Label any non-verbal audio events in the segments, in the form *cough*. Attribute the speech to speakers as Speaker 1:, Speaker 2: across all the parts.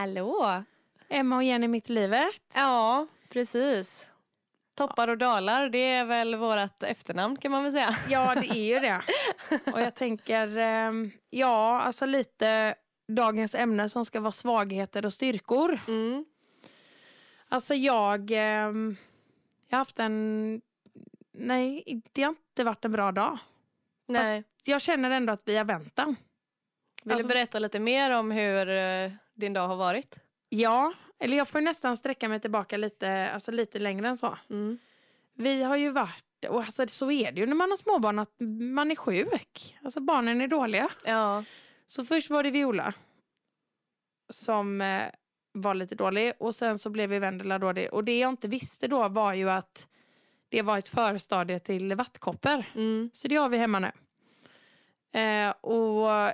Speaker 1: Hallå!
Speaker 2: Emma och Jenny mitt i livet.
Speaker 1: Ja, precis. Toppar och dalar, det är väl vårt efternamn kan man väl säga.
Speaker 2: Ja, det är ju det. *laughs* Och jag tänker, eh, ja, alltså lite dagens ämne som ska vara svagheter och styrkor.
Speaker 1: Mm.
Speaker 2: Alltså jag, eh, jag har haft en, nej, det har inte varit en bra dag.
Speaker 1: Nej.
Speaker 2: Fast jag känner ändå att vi har väntat.
Speaker 1: Vill
Speaker 2: alltså-
Speaker 1: du berätta lite mer om hur eh, din dag har varit?
Speaker 2: Ja, eller jag får nästan sträcka mig tillbaka lite, alltså lite längre än så.
Speaker 1: Mm.
Speaker 2: Vi har ju varit, och alltså så är det ju när man har småbarn, att man är sjuk. Alltså barnen är dåliga.
Speaker 1: Ja.
Speaker 2: Så först var det Viola som eh, var lite dålig och sen så blev vi Vendela dålig. Och det jag inte visste då var ju att det var ett förstadie till vattkoppor.
Speaker 1: Mm.
Speaker 2: Så det har vi hemma nu. Eh, och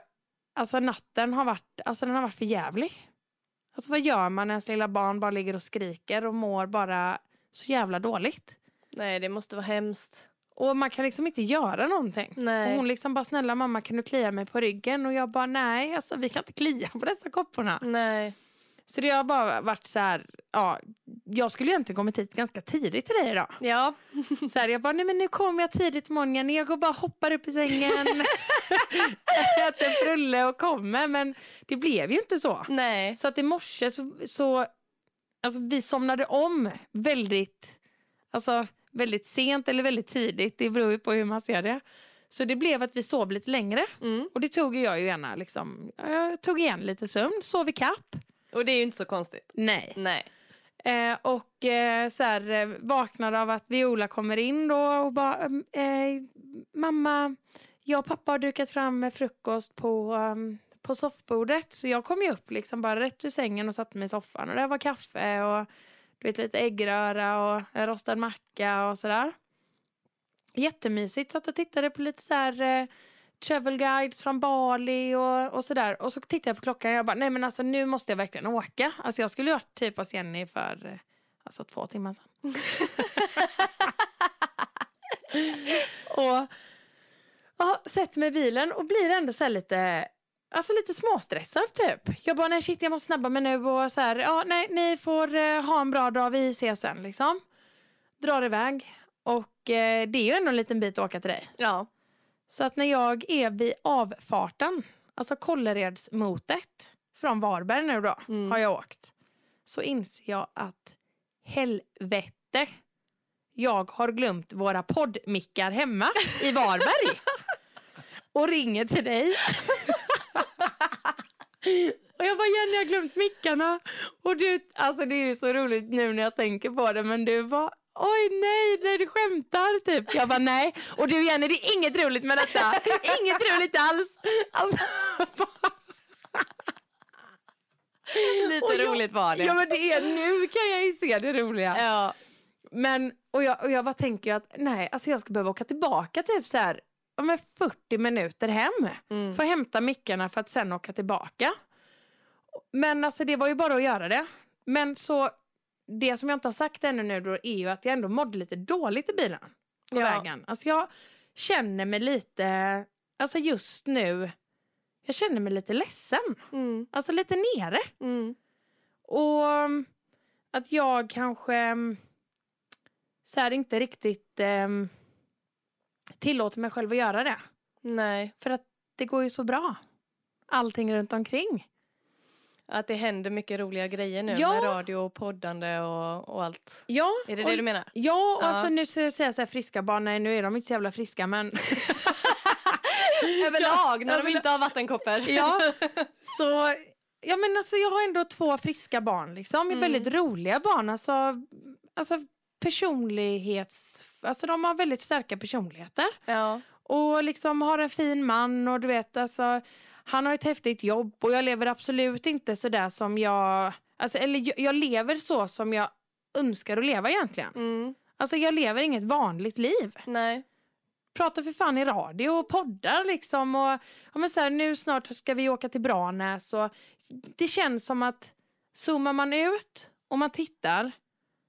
Speaker 2: alltså natten har varit, alltså den har varit för jävlig. Alltså vad gör man när ens lilla barn bara ligger och skriker och mår bara så jävla dåligt?
Speaker 1: Nej, det måste vara hemskt.
Speaker 2: Och man kan liksom inte göra någonting.
Speaker 1: Nej.
Speaker 2: Och hon liksom bara, snälla mamma kan du klia mig på ryggen? Och jag bara, nej alltså vi kan inte klia på dessa kopporna.
Speaker 1: Nej.
Speaker 2: Så det har bara varit så här, ja, jag skulle egentligen kommit hit ganska tidigt till dig idag.
Speaker 1: Ja. *laughs*
Speaker 2: Så här, jag bara, nej men nu kommer jag tidigt morgonen, jag går bara hoppar upp i sängen, *laughs* äter frulle och kommer. Men det blev ju inte så.
Speaker 1: Nej.
Speaker 2: Så att i morse så, så alltså vi somnade om väldigt, alltså väldigt sent eller väldigt tidigt, det beror ju på hur man ser det. Så det blev att vi sov lite längre
Speaker 1: Mm.
Speaker 2: och det tog jag ju gärna liksom, jag tog igen lite sömn, sov i kapp.
Speaker 1: Och det är ju inte så konstigt.
Speaker 2: Nej.
Speaker 1: Nej.
Speaker 2: Eh, och eh, så här, eh, vaknade av att Viola kommer in då och bara eh, Mamma, jag och pappa har dukat fram med frukost på, um, på soffbordet. Så jag kom ju upp liksom bara rätt ur sängen och satte mig i soffan. Och där var kaffe och du vet, lite äggröra och en rostad macka och sådär. Jättemysigt. Satt och tittade på lite så här eh, travel guides från Bali och, och sådär. Och så tittade jag på klockan och jag bara, nej men alltså nu måste jag verkligen åka. Alltså jag skulle ju varit typ hos Jenny för alltså två timmar sedan. *laughs* och ja, sätter mig i bilen och blir ändå så lite, alltså lite småstressad typ. Jag bara, nej shit jag måste snabba mig nu och så här, ja nej ni får eh, ha en bra dag, vi ses sen liksom. Drar iväg och eh, det är ju ändå en liten bit att åka till dig.
Speaker 1: Ja.
Speaker 2: Så att när jag är vid avfarten, alltså Kålleredsmotet från Varberg nu då,
Speaker 1: Mm.
Speaker 2: har jag åkt. Så inser jag att helvete, jag har glömt våra poddmickar hemma i Varberg. *laughs* och ringer till dig. och jag bara, Jenny jag har glömt mickarna. Och du, alltså det är ju så roligt nu när jag tänker på det, men du var Oj nej, nej du skämtar typ. Jag bara nej. Och du Jenny, det är inget roligt med detta. Inget roligt alls. Alltså, *laughs*
Speaker 1: Lite
Speaker 2: jag-
Speaker 1: roligt var det.
Speaker 2: ja men det är, nu kan jag ju se det roliga.
Speaker 1: Ja.
Speaker 2: Men, och jag, och jag bara tänker att nej, alltså jag ska behöva åka tillbaka typ så här, om en 40 minuter hem.
Speaker 1: Mm.
Speaker 2: För att hämta mickarna för att sen åka tillbaka. Men alltså det var ju bara att göra det. Men så, det som jag inte har sagt ännu nu då är ju att jag ändå mådde lite dåligt i bilen på
Speaker 1: Ja.
Speaker 2: vägen. Alltså jag känner mig lite, alltså just nu, jag känner mig lite ledsen.
Speaker 1: Mm.
Speaker 2: Alltså lite nere.
Speaker 1: Mm.
Speaker 2: Och um, att jag kanske um, så här inte riktigt um, tillåter mig själv att göra det.
Speaker 1: Nej.
Speaker 2: För att det går ju så bra. Allting runt omkring.
Speaker 1: Att det händer mycket roliga grejer nu
Speaker 2: Ja.
Speaker 1: med radio och poddande och, och allt.
Speaker 2: Ja,
Speaker 1: Är det
Speaker 2: och,
Speaker 1: det du menar?
Speaker 2: Ja, och
Speaker 1: Ja.
Speaker 2: alltså nu säger jag så här friska barn, nej nu är de inte så jävla friska men *laughs*
Speaker 1: Överlag, när de inte har vattenkoppor.
Speaker 2: ja. *laughs* Så, ja men alltså jag har ändå två friska barn liksom,
Speaker 1: Mm.
Speaker 2: väldigt roliga barn. Alltså, alltså personlighets, alltså de har väldigt starka personligheter.
Speaker 1: Ja.
Speaker 2: Och liksom har en fin man och du vet alltså han har ett häftigt jobb och jag lever absolut inte så där som jag, alltså eller jag, jag lever så som jag önskar att leva egentligen.
Speaker 1: Mm.
Speaker 2: Alltså jag lever inget vanligt liv.
Speaker 1: Nej.
Speaker 2: Pratar för fan i radio och poddar liksom och ja, men så här, nu snart ska vi åka till Branäs och det känns som att zoomar man ut och man tittar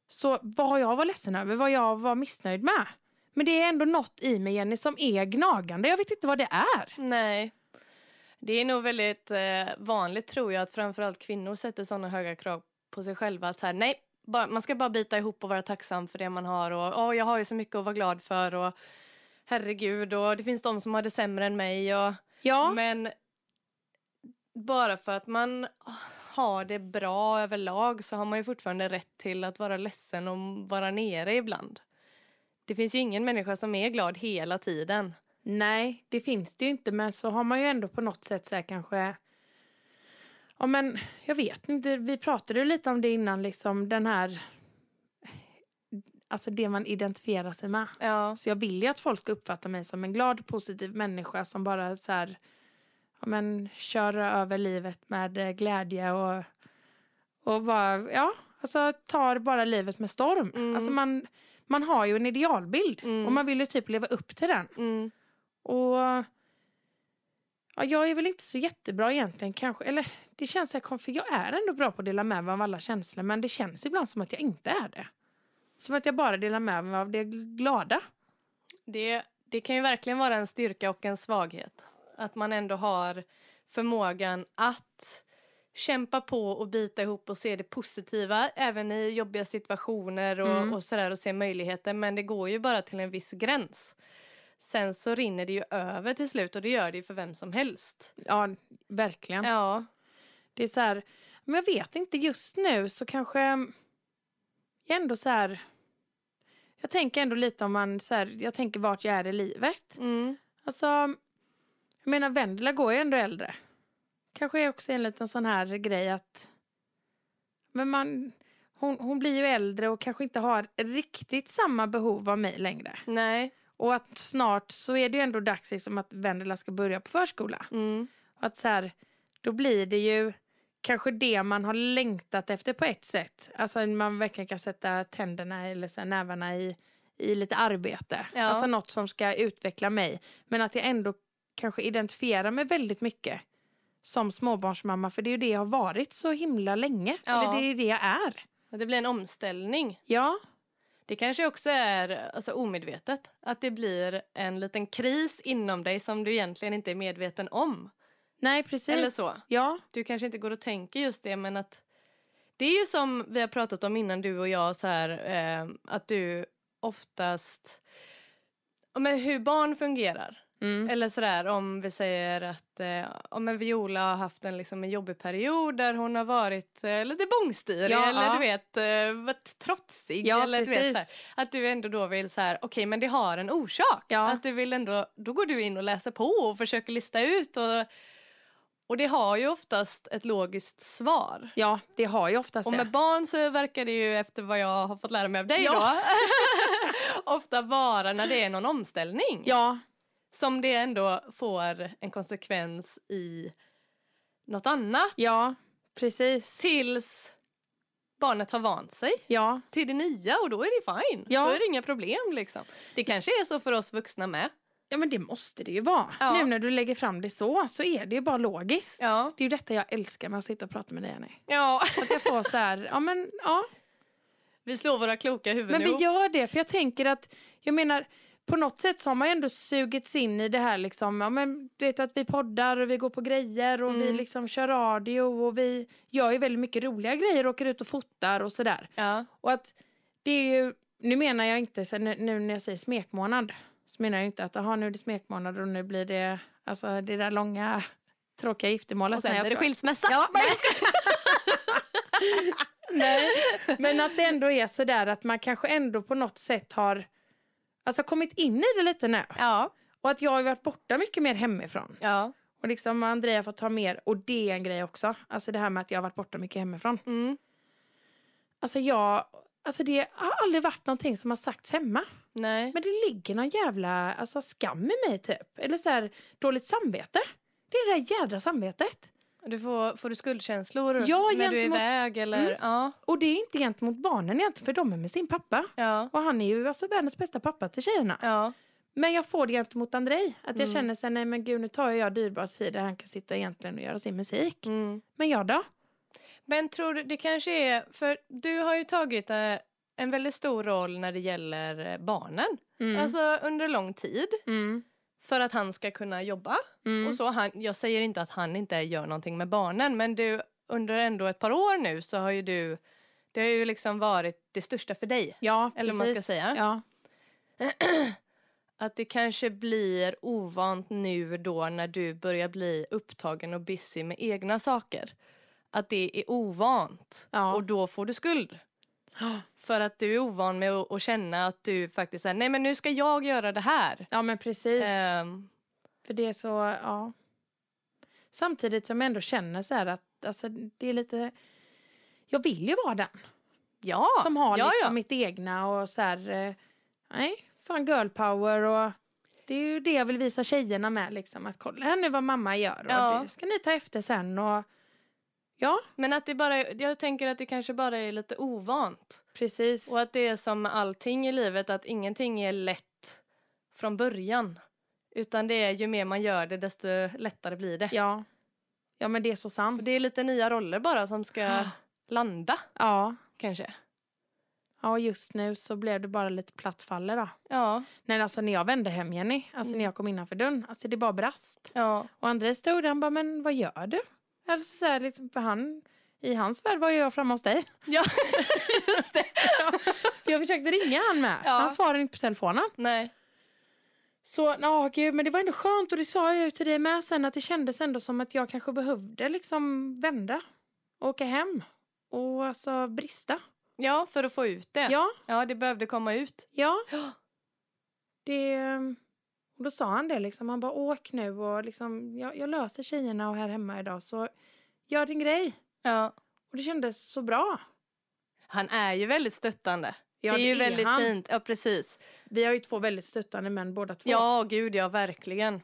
Speaker 2: så vad jag var ledsen över, vad jag var missnöjd med. Men det är ändå något i mig Jenny som är gnagande, jag vet inte vad det är.
Speaker 1: Nej. Det är nog väldigt eh, vanligt tror jag att framförallt kvinnor sätter sådana höga krav på sig själva. Att så här, nej, bara, man ska bara bita ihop och vara tacksam för det man har. Och åh, jag har ju så mycket att vara glad för. Och herregud, och det finns de som har det sämre än mig. Och,
Speaker 2: Ja,
Speaker 1: Men bara för att man har det bra överlag så har man ju fortfarande rätt till att vara ledsen och vara nere ibland. Det finns ju ingen människa som är glad hela tiden.
Speaker 2: Nej, det finns det ju inte. Men så har man ju ändå på något sätt så här kanske... Ja, men jag vet inte. Vi pratade ju lite om det innan, liksom den här... Alltså det man identifierar sig med.
Speaker 1: Ja.
Speaker 2: Så jag vill ju att folk ska uppfatta mig som en glad, positiv människa som bara så här, ja, men, kör över livet med glädje och, och bara, ja, alltså tar bara livet med storm.
Speaker 1: Mm.
Speaker 2: Alltså man, man har ju en idealbild
Speaker 1: Mm.
Speaker 2: och man vill ju typ leva upp till den.
Speaker 1: Mm.
Speaker 2: Och ja, jag är väl inte så jättebra egentligen kanske, eller det känns så här, för jag är ändå bra på att dela med mig av alla känslor men det känns ibland som att jag inte är det. Som att jag bara delar med mig av det glada.
Speaker 1: Det, det kan ju verkligen vara en styrka och en svaghet. Att man ändå har förmågan att kämpa på och bita ihop och se det positiva även i jobbiga situationer och,
Speaker 2: Mm.
Speaker 1: och sådär och se möjligheter. Men det går ju bara till en viss gräns. Sen så rinner det ju över till slut och det gör det ju för vem som helst.
Speaker 2: Ja, verkligen.
Speaker 1: Ja.
Speaker 2: Det är så här, men jag vet inte, just nu så kanske jag ändå så här... Jag tänker ändå lite om man så här, jag tänker vart jag är i livet.
Speaker 1: Mm.
Speaker 2: Alltså, jag menar Vendela går ju ändå äldre. Kanske är också en liten sån här grej att... Men man, hon, hon blir ju äldre och kanske inte har riktigt samma behov av mig längre.
Speaker 1: Nej.
Speaker 2: Och att snart så är det ju ändå dags liksom att Vendela ska börja på förskola.
Speaker 1: Mm.
Speaker 2: Och att så här, då blir det ju kanske det man har längtat efter på ett sätt. Alltså man verkligen kan sätta tänderna eller så här, nävarna i, i lite arbete.
Speaker 1: Ja.
Speaker 2: Alltså något som ska utveckla mig. Men att jag ändå kanske identifierar mig väldigt mycket som småbarnsmamma. För det är ju det jag har varit så himla länge.
Speaker 1: Ja.
Speaker 2: Eller det är ju det jag är.
Speaker 1: Det blir en omställning.
Speaker 2: Ja,
Speaker 1: Det kanske också är alltså, omedvetet. Att det blir en liten kris inom dig som du egentligen inte är medveten om.
Speaker 2: nej precis.
Speaker 1: Eller så.
Speaker 2: Ja,
Speaker 1: Du kanske inte går och tänker just det men att det är ju som vi har pratat om innan du och jag så här eh, att du oftast men hur barn fungerar.
Speaker 2: Mm.
Speaker 1: Eller sådär om vi säger att eh, om en Viola har haft en, liksom, en jobbig period där hon har varit eh, lite bångstyrig
Speaker 2: Ja,
Speaker 1: eller
Speaker 2: ja.
Speaker 1: du vet eh, varit trotsig.
Speaker 2: Ja,
Speaker 1: eller, du vet,
Speaker 2: precis.
Speaker 1: så här, att du ändå då vill så här, okej men det har en orsak.
Speaker 2: Ja.
Speaker 1: Att du vill ändå, då går du in och läser på och försöker lista ut och, och det har ju oftast ett logiskt svar.
Speaker 2: ja, det har ju oftast
Speaker 1: Och
Speaker 2: det.
Speaker 1: med barn så verkar det ju efter vad jag har fått lära mig av dig
Speaker 2: Ja.
Speaker 1: då *laughs* *laughs* ofta vara när det är någon omställning
Speaker 2: Ja,
Speaker 1: som det ändå får en konsekvens i något annat
Speaker 2: ja, precis.
Speaker 1: tills barnet har vant sig
Speaker 2: Ja,
Speaker 1: till det nya och då är det fine.
Speaker 2: Ja.
Speaker 1: Då är det inga problem liksom. Det kanske är så för oss vuxna med.
Speaker 2: Ja men det måste det ju vara.
Speaker 1: Ja.
Speaker 2: Nu när du lägger fram det så, så är det ju bara logiskt.
Speaker 1: Ja.
Speaker 2: Det är ju detta jag älskar med att sitta och prata med dig Annie.
Speaker 1: Ja.
Speaker 2: Att jag får så här, ja men ja.
Speaker 1: Vi slår våra kloka huvuden
Speaker 2: Men vi
Speaker 1: ihop.
Speaker 2: gör det för jag tänker att, jag menar på något sätt så har man ändå sugits in i det här liksom, ja men du vet att vi poddar och vi går på grejer och vi
Speaker 1: Mm.
Speaker 2: liksom kör radio och vi gör ju väldigt mycket roliga grejer, åker ut och fotar och sådär.
Speaker 1: Ja.
Speaker 2: Och att det är ju, nu menar jag inte, så nu, nu när jag säger smekmånad, så menar jag inte att aha, nu är det smekmånad och nu blir det alltså det där långa tråkiga giftermålet.
Speaker 1: Och sen
Speaker 2: Nej, jag
Speaker 1: är det skilsmässa.
Speaker 2: Ja,
Speaker 1: Nej, *laughs*
Speaker 2: Nej, men att det ändå är så där att man kanske ändå på något sätt har alltså, kommit in i det lite nu.
Speaker 1: Ja.
Speaker 2: Och att jag har varit borta mycket mer hemifrån.
Speaker 1: Ja.
Speaker 2: Och liksom Andrea har fått ta mer, och det är en grej också. Alltså det här med att jag har varit borta mycket hemifrån.
Speaker 1: Mm.
Speaker 2: Alltså jag, alltså det har aldrig varit någonting som har sagts hemma.
Speaker 1: Nej.
Speaker 2: Men det ligger någon jävla alltså, skam i mig typ. Eller så här, dåligt samvete. Det är det där jädra samvetet.
Speaker 1: Du får, får du skuldkänslor
Speaker 2: Ja,
Speaker 1: när du är iväg eller?
Speaker 2: Mm.
Speaker 1: Ja.
Speaker 2: Och det är inte gentemot barnen egentligen, för de är med sin pappa.
Speaker 1: Ja.
Speaker 2: Och han är ju alltså världens bästa pappa till tjejerna.
Speaker 1: Ja.
Speaker 2: Men jag får det gentemot Andrei. Att jag
Speaker 1: Mm.
Speaker 2: känner så här, nej men gud nu tar jag dyrbar tid där han kan sitta egentligen och göra sin musik.
Speaker 1: Mm.
Speaker 2: Men jag då?
Speaker 1: Men tror du, det kanske är, för du har ju tagit eh, en väldigt stor roll när det gäller eh, barnen.
Speaker 2: Mm.
Speaker 1: Alltså under lång tid. För att han ska kunna jobba.
Speaker 2: Mm.
Speaker 1: Och så. Han, jag säger inte att han inte gör någonting med barnen men du, under ändå ett par år nu så har ju du... Det har ju liksom varit det största för dig.
Speaker 2: Ja,
Speaker 1: Eller vad man ska
Speaker 2: precis.
Speaker 1: säga.
Speaker 2: Ja. *clears throat*
Speaker 1: Att det kanske blir ovant nu då när du börjar bli upptagen och busy med egna saker. Att det är ovant
Speaker 2: Ja.
Speaker 1: och då får du skuld. För att du är ovan med att, att känna att du faktiskt säger nej men nu ska jag göra det här.
Speaker 2: ja, men precis.
Speaker 1: Ehm,
Speaker 2: För det är så, ja. Samtidigt som jag ändå känner så här att alltså, det är lite... Jag vill ju vara den
Speaker 1: ja,
Speaker 2: som har
Speaker 1: ja,
Speaker 2: liksom
Speaker 1: ja.
Speaker 2: mitt egna och så här... eh, Nej, fan girl power och... Det är ju det jag vill visa tjejerna med liksom. Att kolla här nu vad mamma gör och
Speaker 1: Ja.
Speaker 2: det ska ni ta efter sen och... Ja,
Speaker 1: Men att det bara, jag tänker att det kanske bara är lite ovant.
Speaker 2: precis.
Speaker 1: Och att det är som med allting i livet att ingenting är lätt från början. Utan det är ju mer man gör det desto lättare blir det.
Speaker 2: Ja. Ja, men det är så sant.
Speaker 1: Det är lite nya roller bara som ska landa
Speaker 2: Ja.
Speaker 1: kanske.
Speaker 2: Ja, just nu så blev det bara lite plattfaller då.
Speaker 1: Ja,
Speaker 2: Nej, alltså när jag vände hem Jenny, alltså
Speaker 1: Mm.
Speaker 2: när jag kom innanför dörren, alltså det bara brast.
Speaker 1: ja,
Speaker 2: Och André stod där och bara, men vad gör du? Alltså så här, liksom, för han, i hans värld var jag framme hos dig.
Speaker 1: ja. *laughs* just det.
Speaker 2: För jag försökte ringa han med.
Speaker 1: Ja.
Speaker 2: Han svarade inte på telefonen.
Speaker 1: Nej.
Speaker 2: Så, ja gud, men det var ändå skönt och det sa jag ju till dig med sen att det kändes ändå som att jag kanske behövde liksom vända. Åka hem. Och alltså brista.
Speaker 1: Ja, för att få ut det.
Speaker 2: Ja,
Speaker 1: Ja, det behövde komma ut.
Speaker 2: ja.
Speaker 1: Ja.
Speaker 2: Det... Och då sa han det liksom. Han bara åk nu och liksom, jag, jag löser tjejerna och här hemma idag så gör din grej.
Speaker 1: Ja.
Speaker 2: Och det kändes så bra.
Speaker 1: Han är ju väldigt stöttande.
Speaker 2: Ja,
Speaker 1: det är ju
Speaker 2: är
Speaker 1: väldigt
Speaker 2: han.
Speaker 1: fint. Ja, precis.
Speaker 2: Vi har ju två väldigt stöttande män båda två.
Speaker 1: Ja, gud ja, verkligen.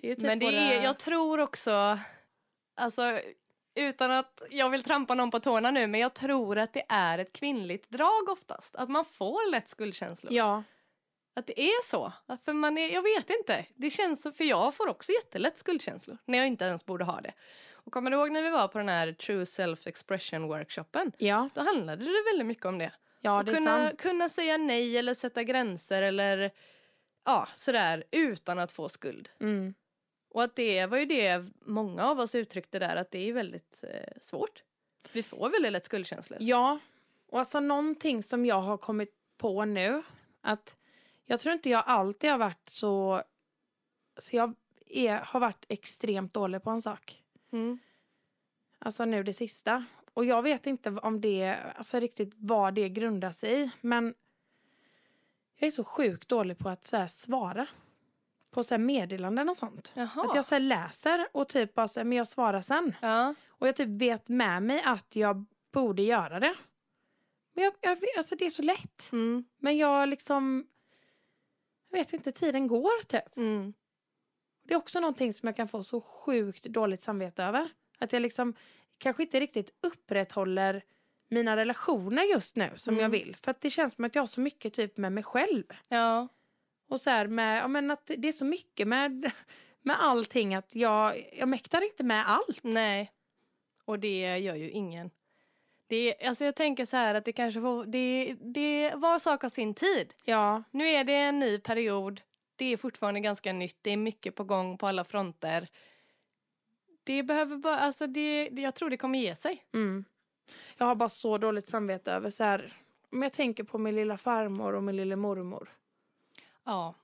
Speaker 2: det typ
Speaker 1: Men det
Speaker 2: våra...
Speaker 1: är, jag tror också, alltså utan att jag vill trampa någon på tårna nu, men jag tror att det är ett kvinnligt drag oftast. Att man får lätt skuldkänslor.
Speaker 2: Ja,
Speaker 1: Att det är så. För man är, jag vet inte. Det känns så, för jag får också jättelätt skuldkänslor när jag inte ens borde ha det. Och kommer du ihåg när vi var på den här True Self Expression workshopen?
Speaker 2: ja,
Speaker 1: Då handlade det väldigt mycket om det.
Speaker 2: ja det är
Speaker 1: kunna,
Speaker 2: sant.
Speaker 1: kunna säga nej eller sätta gränser eller ja, sådär utan att få skuld.
Speaker 2: Mm.
Speaker 1: Och att det var ju det många av oss uttryckte där att det är väldigt eh, svårt. Vi får väldigt lätt skuldkänslor.
Speaker 2: Ja, och alltså någonting som jag har kommit på nu att jag tror inte jag alltid har varit så... Så jag är, har varit extremt dålig på en sak.
Speaker 1: Mm.
Speaker 2: Alltså nu det sista. Och jag vet inte om det, alltså riktigt vad det grundar sig i. Men jag är så sjukt dålig på att så svara. På så meddelanden och sånt.
Speaker 1: Jaha.
Speaker 2: Att jag så läser och typ bara så här, men jag svarar sen.
Speaker 1: Ja.
Speaker 2: Och jag typ vet med mig att jag borde göra det. Men jag, jag alltså det är så lätt.
Speaker 1: Mm.
Speaker 2: Men jag liksom... Jag vet inte, tiden går typ.
Speaker 1: Mm.
Speaker 2: Det är också någonting som jag kan få så sjukt dåligt samvete över. Att jag liksom kanske inte riktigt upprätthåller mina relationer just nu som
Speaker 1: Mm.
Speaker 2: jag vill. För det känns som att jag har så mycket typ med mig själv.
Speaker 1: Ja.
Speaker 2: Och så här med, ja men att det är så mycket med, *laughs* med allting att jag, jag mäktar inte med allt.
Speaker 1: Nej. Och det gör ju ingen. Det, alltså jag tänker så här att det kanske får, det, det var sak har sin tid.
Speaker 2: Ja,
Speaker 1: Nu är det en ny period. Det är fortfarande ganska nytt. Det är mycket på gång på alla fronter. Det behöver bara, alltså det, jag tror det kommer ge sig.
Speaker 2: mm. Jag har bara så dåligt samvete över så här, om jag tänker på min lilla farmor och min lilla mormor.
Speaker 1: Ja,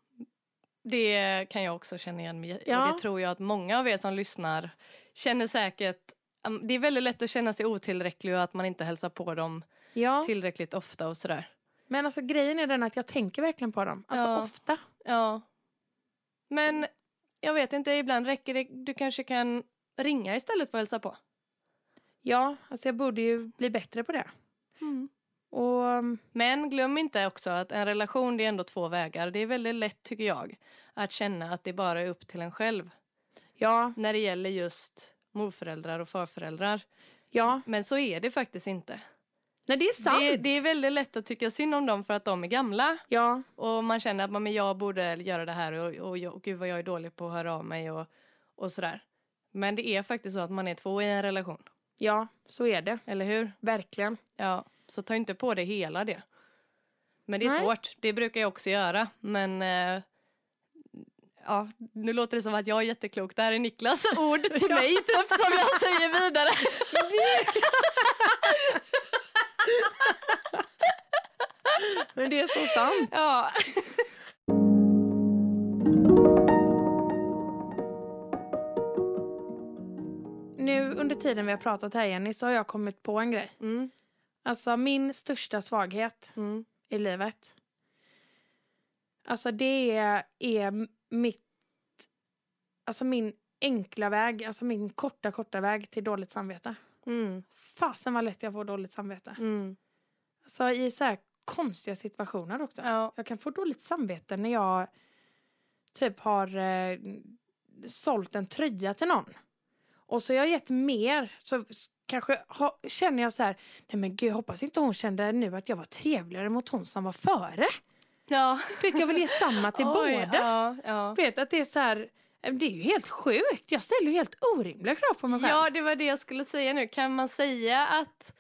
Speaker 1: det kan jag också känna igen mig.
Speaker 2: Ja.
Speaker 1: Och det tror jag att många av er som lyssnar känner säkert. Det är väldigt lätt att känna sig otillräcklig och att man inte hälsar på dem
Speaker 2: Ja,
Speaker 1: tillräckligt ofta och sådär.
Speaker 2: men alltså grejen är den att jag tänker verkligen på dem. Alltså
Speaker 1: Ja.
Speaker 2: ofta.
Speaker 1: Ja. Men jag vet inte, ibland räcker det. Du kanske kan ringa istället för att hälsa på.
Speaker 2: Ja, alltså jag borde ju bli bättre på det. Och um,
Speaker 1: Men glöm inte också att en relation det är ändå två vägar. Det är väldigt lätt tycker jag att känna att det bara är upp till en själv
Speaker 2: ja,
Speaker 1: när det gäller just morföräldrar och farföräldrar.
Speaker 2: ja.
Speaker 1: Men så är det faktiskt inte.
Speaker 2: Nej, det är sant.
Speaker 1: Det, det är väldigt lätt att tycka synd om dem för att de är gamla.
Speaker 2: Ja,
Speaker 1: Och man känner att man, men jag borde göra det här och, och, och, och gud vad jag är dålig på att höra av mig och, och sådär. Men det är faktiskt så att man är två i en relation.
Speaker 2: ja, så är det.
Speaker 1: Eller hur?
Speaker 2: Verkligen.
Speaker 1: Ja, så ta inte på dig hela det. Men det är
Speaker 2: Nej.
Speaker 1: svårt. Det brukar jag också göra. Men eh, ja, nu låter det som att jag är jätteklok. Det här är Niklas *laughs* ord *laughs* till mig typ som jag säger vidare. *laughs*
Speaker 2: Men det är så sant.
Speaker 1: ja.
Speaker 2: Nu under tiden vi har pratat här Jenny så har jag kommit på en grej.
Speaker 1: Mm.
Speaker 2: Alltså min största svaghet
Speaker 1: Mm.
Speaker 2: i livet. Alltså det är, är mitt... Alltså min enkla väg, alltså min korta, korta väg till dåligt samvete.
Speaker 1: Mm.
Speaker 2: Fasen vad lätt jag får dåligt samvete.
Speaker 1: Mm.
Speaker 2: Alltså i så här konstiga situationer också.
Speaker 1: Ja.
Speaker 2: Jag kan få dåligt samvete när jag typ har eh, sålt en tröja till någon. Och så har jag gett mer. Så kanske ha, känner jag så här, nej men gud jag hoppas inte hon kände nu att jag var trevligare mot hon som var före.
Speaker 1: Ja.
Speaker 2: Vet, jag vill ge samma till *laughs*
Speaker 1: Oj,
Speaker 2: båda.
Speaker 1: Ja, ja.
Speaker 2: Vet att det är så här, eh, det är ju helt sjukt. Jag ställer ju helt orimliga krav på mig själv.
Speaker 1: ja, det var det jag skulle säga nu. Kan man säga att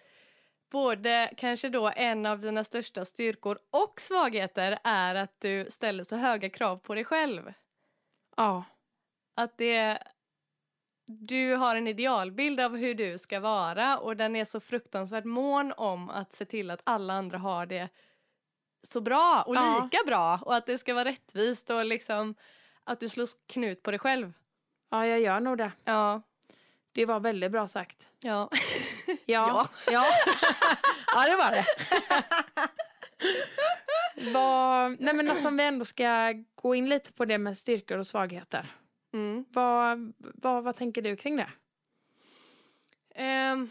Speaker 1: både kanske då en av dina största styrkor och svagheter är att du ställer så höga krav på dig själv?
Speaker 2: ja.
Speaker 1: Att det... Du har en idealbild av hur du ska vara och den är så fruktansvärt mån om att se till att alla andra har det så bra och
Speaker 2: Ja.
Speaker 1: lika bra och att det ska vara rättvist och liksom att du slår knut på dig själv.
Speaker 2: ja, jag gör nog det.
Speaker 1: Ja.
Speaker 2: Det var väldigt bra sagt.
Speaker 1: Ja. *laughs*
Speaker 2: Ja.
Speaker 1: Ja. *laughs*
Speaker 2: Ja, ja det var det. *laughs* vad, nej men alltså, om vi ändå ska gå in lite på det med styrkor och svagheter.
Speaker 1: Mm.
Speaker 2: Vad, vad, vad tänker du kring det?
Speaker 1: Ehm,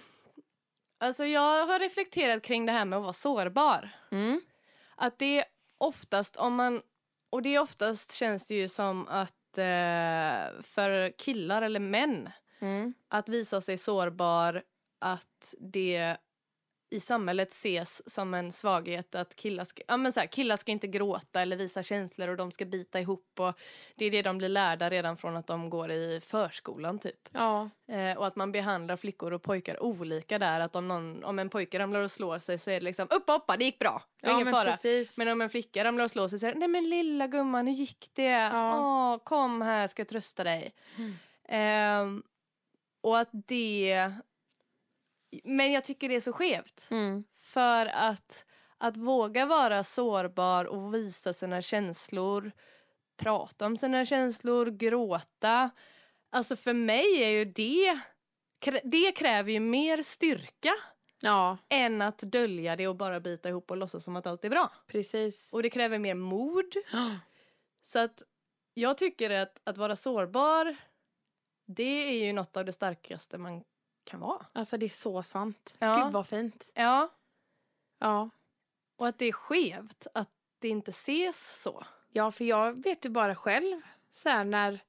Speaker 1: alltså jag har reflekterat kring det här med att vara sårbar.
Speaker 2: Mm.
Speaker 1: Att det är oftast om man... Och det är oftast känns det ju som att eh, för killar eller män
Speaker 2: Mm.
Speaker 1: att visa sig sårbar, att det i samhället ses som en svaghet att killar ska, ja, men så här, killar ska inte gråta eller visa känslor och de ska bita ihop och det är det de blir lärda redan från att de går i förskolan typ.
Speaker 2: Ja.
Speaker 1: Eh, och att man behandlar flickor och pojkar olika där. Att om, någon, om en pojke ramlar och slår sig så är det liksom upp hoppa, det gick bra. Det
Speaker 2: ja
Speaker 1: ingen
Speaker 2: men
Speaker 1: fara.
Speaker 2: precis.
Speaker 1: Men om en flicka ramlar och slår sig så är det nej men lilla gumman hur gick det?
Speaker 2: Ja.
Speaker 1: Åh, kom här ska jag trösta dig.
Speaker 2: Mm.
Speaker 1: Ehm, och att det... Men jag tycker det är så skevt.
Speaker 2: Mm.
Speaker 1: För att, att våga vara sårbar och visa sina känslor, prata om sina känslor, gråta. Alltså för mig är ju det, det kräver ju mer styrka
Speaker 2: Ja,
Speaker 1: än att dölja det och bara bita ihop och låtsas som att allt är bra.
Speaker 2: precis.
Speaker 1: Och det kräver mer mod. *gasps* Så att jag tycker att, att vara sårbar, det är ju något av det starkaste man kan vara.
Speaker 2: Alltså det är så sant.
Speaker 1: Ja.
Speaker 2: Gud vad fint.
Speaker 1: Ja,
Speaker 2: Ja.
Speaker 1: och att det är skevt att det inte ses så.
Speaker 2: Ja, för jag vet ju bara själv så här när...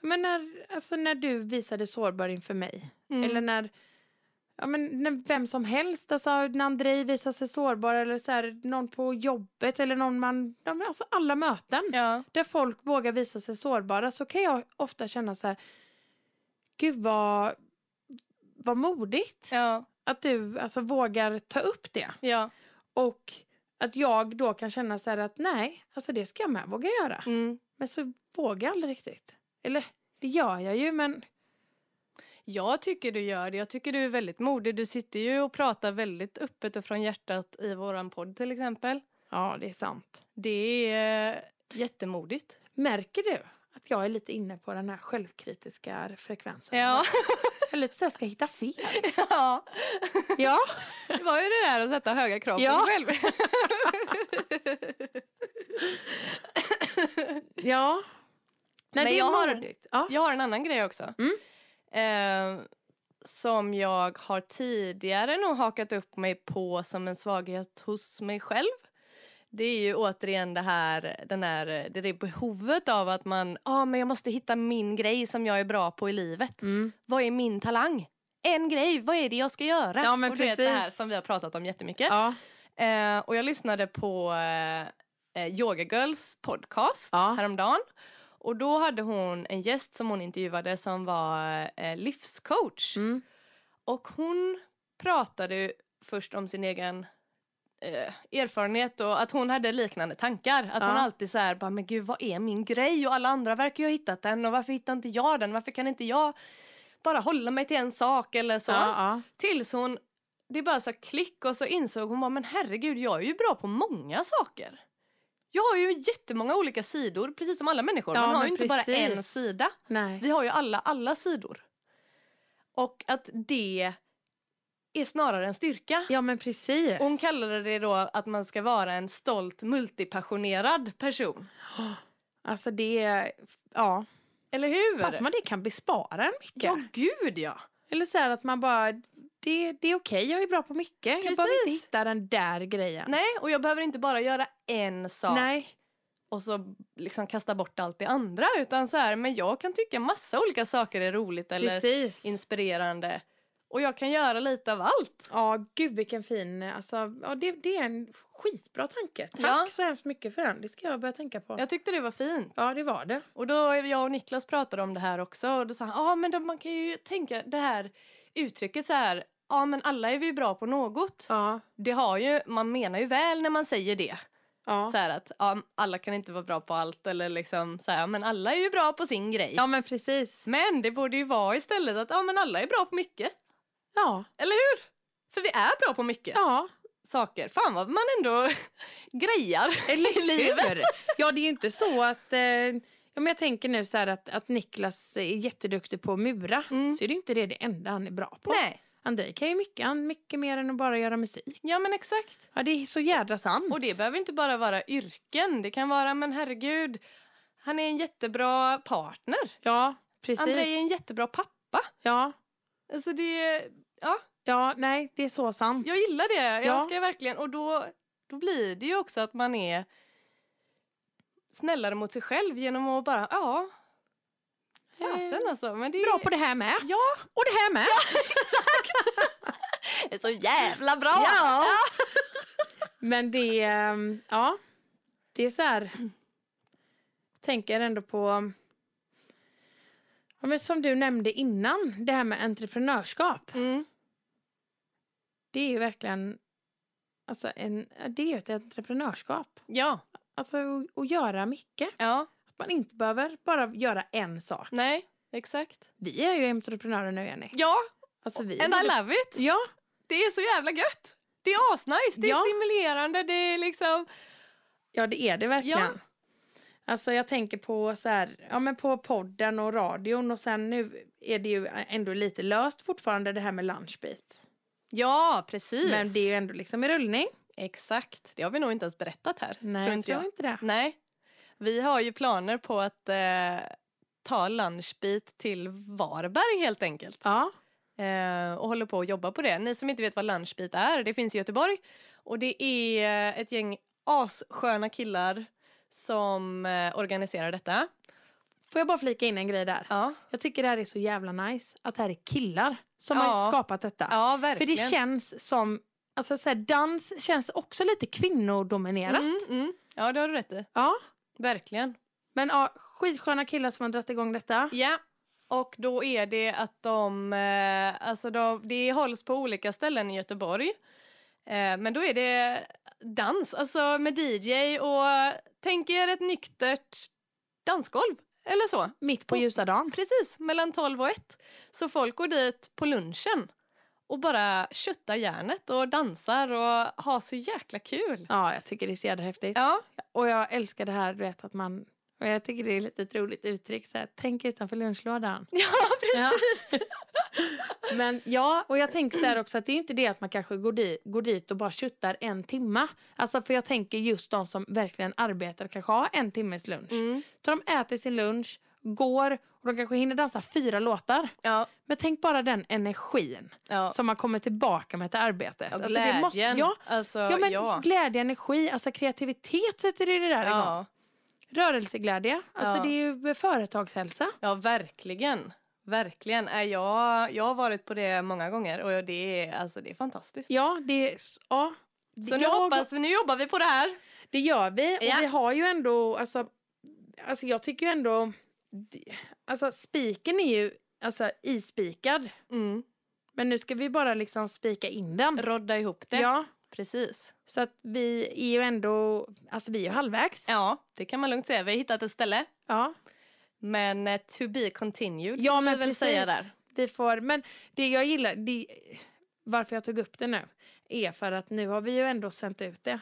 Speaker 2: Men när, alltså när du visade sårbar inför mig.
Speaker 1: Mm.
Speaker 2: Eller när, ja, men när vem som helst, alltså när Andrei visar sig sårbar eller så här, någon på jobbet eller någon man, alltså alla möten
Speaker 1: Ja.
Speaker 2: där folk vågar visa sig sårbara så kan jag ofta känna så här, gud vad, vad modigt
Speaker 1: Ja.
Speaker 2: att du alltså vågar ta upp det.
Speaker 1: Ja.
Speaker 2: Och att jag då kan känna så här att nej, alltså det ska jag med våga göra.
Speaker 1: Mm.
Speaker 2: Men så vågar jag aldrig riktigt. Eller det gör jag ju men
Speaker 1: Jag tycker du gör det. Jag tycker du är väldigt modig. Du sitter ju och pratar väldigt öppet och från hjärtat i våran podd till exempel.
Speaker 2: ja det är sant.
Speaker 1: Det är eh, jättemodigt.
Speaker 2: Märker du att jag är lite inne på den här självkritiska frekvensen?
Speaker 1: Ja. *laughs*
Speaker 2: Lite så jag ska hitta fel. *laughs*
Speaker 1: ja.
Speaker 2: Ja,
Speaker 1: Det var ju det där att sätta höga krav
Speaker 2: Ja.
Speaker 1: på sig själv. *laughs*
Speaker 2: ja. Nej,
Speaker 1: Men jag har-.
Speaker 2: Ja.
Speaker 1: Jag har en annan grej också.
Speaker 2: Mm.
Speaker 1: Eh, som jag har tidigare nog hakat upp mig på som en svaghet hos mig själv. Det är ju återigen det här, den här, det är behovet av att man, ja ah, men jag måste hitta min grej som jag är bra på i livet.
Speaker 2: Mm.
Speaker 1: Vad är min talang? En grej, vad är det jag ska göra?
Speaker 2: Ja, men
Speaker 1: och du vet det här
Speaker 2: precis.
Speaker 1: som vi har pratat om jättemycket.
Speaker 2: Ja.
Speaker 1: Eh, och jag lyssnade på eh, eh, Yoga Girls podcast
Speaker 2: Ja.
Speaker 1: häromdagen. Och då hade hon en gäst som hon intervjuade som var eh, livscoach.
Speaker 2: Mm.
Speaker 1: Och hon pratade först om sin egen eh, erfarenhet och att hon hade liknande tankar. Att hon
Speaker 2: Ja.
Speaker 1: alltid så här, bara, men gud vad är min grej? Och alla andra verkar ju ha hittat den och varför hittar inte jag den? Varför kan inte jag bara hålla mig till en sak eller så?
Speaker 2: Ja, ja.
Speaker 1: Tills hon, det bara så klick och så insåg hon bara, men herregud jag är ju bra på många saker. Jag har ju jättemånga olika sidor, precis som alla människor.
Speaker 2: Ja,
Speaker 1: Man har ju inte bara en
Speaker 2: precis.
Speaker 1: sida.
Speaker 2: Nej.
Speaker 1: Vi har ju alla, alla sidor. Och att det är snarare en styrka.
Speaker 2: Ja, men precis.
Speaker 1: Hon kallade det då att man ska vara en stolt multipassionerad person.
Speaker 2: Alltså det är... Ja.
Speaker 1: Eller hur?
Speaker 2: Fast man det kan bespara en mycket.
Speaker 1: Ja, gud ja.
Speaker 2: Eller så här att man bara... Det, det är okej, jag är bra på mycket. Jag behöver inte
Speaker 1: Precis.
Speaker 2: hitta den där grejen.
Speaker 1: Nej, och jag behöver inte bara göra en sak
Speaker 2: Nej.
Speaker 1: och så liksom kasta bort allt det andra. Utan så här, men jag kan tycka massa olika saker är roligt eller
Speaker 2: Precis.
Speaker 1: inspirerande. Och jag kan göra lite av allt.
Speaker 2: Ja, gud vilken fin... Alltså, ja, det, det är en skitbra tanke. Tack
Speaker 1: Ja.
Speaker 2: så hemskt mycket för den. Det ska jag börja tänka på.
Speaker 1: Jag tyckte det var fint.
Speaker 2: Ja, det var det.
Speaker 1: Och då jag och Niklas pratade om det här också och då sa han, ja men då, man kan ju tänka det här uttrycket så här, ja men alla är vi bra på något.
Speaker 2: Ja.
Speaker 1: Det har ju, man menar ju väl när man säger det.
Speaker 2: Ja.
Speaker 1: Så att ja, alla kan inte vara bra på allt eller liksom så här, men alla är ju bra på sin grej.
Speaker 2: ja, men precis.
Speaker 1: Men det borde ju vara istället att ja men alla är bra på mycket.
Speaker 2: Ja.
Speaker 1: Eller hur? För vi är bra på mycket
Speaker 2: Ja.
Speaker 1: saker. Fan vad man ändå *laughs* grejar
Speaker 2: Eller
Speaker 1: i livet.
Speaker 2: Ja, det är ju inte så att... Eh, ja, men jag tänker nu så att, att Niklas är jätteduktig på att mura.
Speaker 1: Mm.
Speaker 2: Så är det inte det, det enda han är bra på.
Speaker 1: Nej,
Speaker 2: Andrei kan ju mycket, han mycket mer än att bara göra musik.
Speaker 1: ja men exakt.
Speaker 2: Ja, det är så jädra sant.
Speaker 1: Och det behöver inte bara vara yrken. Det kan vara, men herregud, han är en jättebra partner.
Speaker 2: Ja, precis.
Speaker 1: Andrei är en jättebra pappa.
Speaker 2: Ja.
Speaker 1: Alltså det, ja,
Speaker 2: ja, nej, det är så sant.
Speaker 1: jag gillar det.
Speaker 2: Ja.
Speaker 1: Jag ska verkligen, och då, då blir det ju också att man är snällare mot sig själv genom att bara, ja, fasen alltså. Men det är,
Speaker 2: Bra på det här med.
Speaker 1: Ja,
Speaker 2: Och det här med. *laughs*
Speaker 1: det är så jävla bra!
Speaker 2: Ja. Men det, ehm, ja, det är så här. Tänker ändå på, ja, men som du nämnde innan, det här med entreprenörskap.
Speaker 1: Mm.
Speaker 2: Det är ju verkligen, alltså en, det är ju ett entreprenörskap.
Speaker 1: Ja,
Speaker 2: Alltså att- göra mycket.
Speaker 1: ja,
Speaker 2: Att man inte behöver bara göra en sak.
Speaker 1: nej, exakt.
Speaker 2: Vi är ju entreprenörer nu, Jenny.
Speaker 1: Ja,
Speaker 2: Alltså, vi
Speaker 1: and I love it!
Speaker 2: Ja,
Speaker 1: Det är så jävla gött! Det är asnice, det är
Speaker 2: Ja.
Speaker 1: stimulerande, det är liksom...
Speaker 2: Ja, det är det verkligen.
Speaker 1: Ja.
Speaker 2: Alltså jag tänker på så här, ja men på podden och radion och sen nu är det ju ändå lite löst fortfarande det här med lunchbit.
Speaker 1: Ja, precis.
Speaker 2: Men det är ju ändå liksom i rullning.
Speaker 1: Exakt, det har vi nog inte ens berättat här.
Speaker 2: Nej,
Speaker 1: tror
Speaker 2: jag
Speaker 1: inte
Speaker 2: tror
Speaker 1: jag.
Speaker 2: inte det.
Speaker 1: Nej. Vi har ju planer på att eh, ta lunchbit till Varberg helt enkelt.
Speaker 2: Ja,
Speaker 1: Eh, och håller på att jobba på det. Ni som inte vet vad lunchbit är, det finns i Göteborg. Och det är eh, ett gäng assköna killar som eh, organiserar detta.
Speaker 2: får jag bara flika in en grej där?
Speaker 1: Ja,
Speaker 2: Jag tycker det här är så jävla nice att det här är killar som
Speaker 1: Ja.
Speaker 2: har skapat detta.
Speaker 1: ja
Speaker 2: För
Speaker 1: verkligen.
Speaker 2: det känns som, alltså så här, dans känns också lite kvinnodominerat.
Speaker 1: mm, mm. Ja, det har du rätt i.
Speaker 2: Ja,
Speaker 1: Verkligen.
Speaker 2: men ja, skitsköna killar som har dragit igång detta.
Speaker 1: Ja, och då är det att de, eh, alltså de, det hålls på olika ställen i Göteborg. Eh, men då är det dans, alltså med DJ och tänk er ett nyktert dansgolv eller så.
Speaker 2: Mitt på ljusa dagen.
Speaker 1: Precis, mellan 12 och 1. Så folk går dit på lunchen och bara köttar järnet och dansar och har så jäkla kul.
Speaker 2: Ja, jag tycker det är så jävla häftigt.
Speaker 1: Ja,
Speaker 2: Och jag älskar det här, du vet att man... Och jag tycker det är lite ett roligt uttryck, så här, tänk utanför lunchlådan. *laughs*
Speaker 1: ja precis. *laughs*
Speaker 2: Men ja, och jag tänker så här också att det är inte det att man kanske går dit, går dit och bara köttar en timma. Alltså för jag tänker just de som verkligen arbetar kanske har en timmes lunch.
Speaker 1: Mm.
Speaker 2: Så de äter sin lunch, går och de kanske hinner dansa fyra låtar.
Speaker 1: Ja,
Speaker 2: Men tänk bara den energin
Speaker 1: ja.
Speaker 2: som man kommer tillbaka med till arbetet. Alltså,
Speaker 1: glädjen.
Speaker 2: det måste, ja,
Speaker 1: Alltså,
Speaker 2: ja, men
Speaker 1: ja.
Speaker 2: glädje, energi, alltså kreativitet sätter du det där igång.
Speaker 1: Ja,
Speaker 2: Rörelseglädje, alltså det är ju företagshälsa.
Speaker 1: ja, verkligen. Verkligen. Är jag, jag har varit på det många gånger och det är, alltså, det är fantastiskt.
Speaker 2: Ja, det är... Ja,
Speaker 1: Så nu
Speaker 2: jag-
Speaker 1: hoppas nu jobbar vi på det här.
Speaker 2: Det gör vi.
Speaker 1: Ja.
Speaker 2: Och vi har ju ändå, alltså, alltså jag tycker ju ändå, alltså spiken är ju alltså ispikad.
Speaker 1: Mm.
Speaker 2: Men nu ska vi bara liksom spika in den.
Speaker 1: Rodda ihop det.
Speaker 2: Ja,
Speaker 1: Precis.
Speaker 2: Så att vi är ju ändå, alltså vi är ju halvvägs.
Speaker 1: Ja, det kan man lugnt säga. Vi har hittat ett ställe.
Speaker 2: Ja,
Speaker 1: Men eh, to be continued
Speaker 2: ja men
Speaker 1: väl säga där.
Speaker 2: Vi får, men det jag gillar, det, varför jag tog upp det nu, är för att nu har vi ju ändå sänt ut det.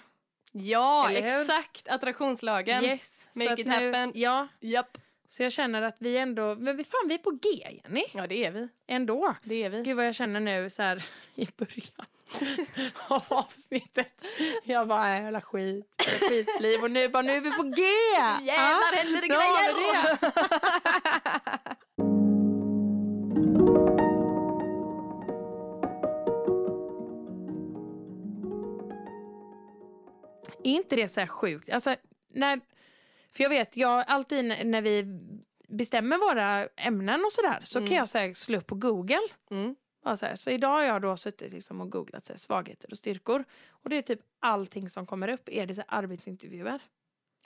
Speaker 1: Ja, exakt! Attraktionslagen.
Speaker 2: Yes.
Speaker 1: Make
Speaker 2: så
Speaker 1: it
Speaker 2: nu,
Speaker 1: happen.
Speaker 2: Ja,
Speaker 1: Japp.
Speaker 2: Så jag känner att vi ändå, men vi, fan vi är på G Jenny.
Speaker 1: Ja, det är vi.
Speaker 2: Ändå.
Speaker 1: Det är vi.
Speaker 2: Gud vad jag känner nu så här *laughs* i början *laughs* av avsnittet. Jag bara, äh, jävla skit, jävla skitliv och nu bara, nu är vi på G! *laughs*
Speaker 1: Jävlar, händer det grejer!
Speaker 2: det. Är inte det så här sjukt? Alltså, när, för jag vet, jag alltid när vi bestämmer våra ämnen och sådär så
Speaker 1: Mm.
Speaker 2: kan jag så här, slå upp på Google.
Speaker 1: Mm.
Speaker 2: Så, så idag har jag då suttit liksom och googlat så här, svagheter och styrkor. Och det är typ allting som kommer upp är det så här, arbetsintervjuer.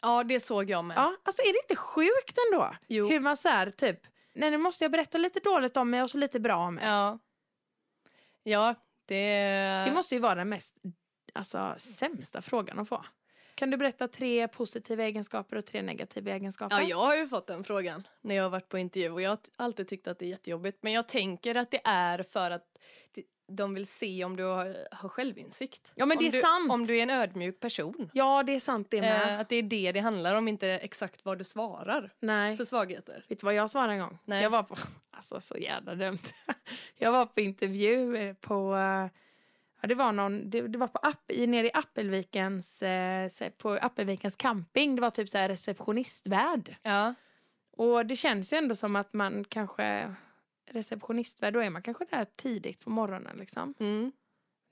Speaker 1: Ja, det såg jag med.
Speaker 2: Ja, alltså är det inte sjukt ändå?
Speaker 1: Jo.
Speaker 2: Hur man så här, typ, nej nu måste jag berätta lite dåligt om mig och så lite bra om mig.
Speaker 1: Ja. Ja, det...
Speaker 2: Det måste ju vara den mest alltså, sämsta frågan att få. Kan du berätta tre positiva egenskaper och tre negativa egenskaper?
Speaker 1: Ja, jag har ju fått den frågan när jag har varit på intervju och jag har alltid tyckt att det är jättejobbigt. Men jag tänker att det är för att de vill se om du har, har självinsikt.
Speaker 2: Ja, men
Speaker 1: om
Speaker 2: det är
Speaker 1: du,
Speaker 2: sant.
Speaker 1: Om du är en ödmjuk person.
Speaker 2: Ja, det är sant det med.
Speaker 1: Eh, att det är det det handlar om, inte exakt vad du svarar
Speaker 2: nej.
Speaker 1: för svagheter.
Speaker 2: Vet du vad jag svarade en gång?
Speaker 1: Nej.
Speaker 2: Jag var på, *laughs* alltså så jävla dumt. *laughs* Jag var på intervju på, eh, ja det var någon, det, det var på app, i, nere i Appelvikens, eh, på Appelvikens camping. Det var typ så här receptionistvärd.
Speaker 1: Ja.
Speaker 2: Och det känns ju ändå som att man kanske, receptionistvärd, då är man kanske där tidigt på morgonen liksom.
Speaker 1: Mm.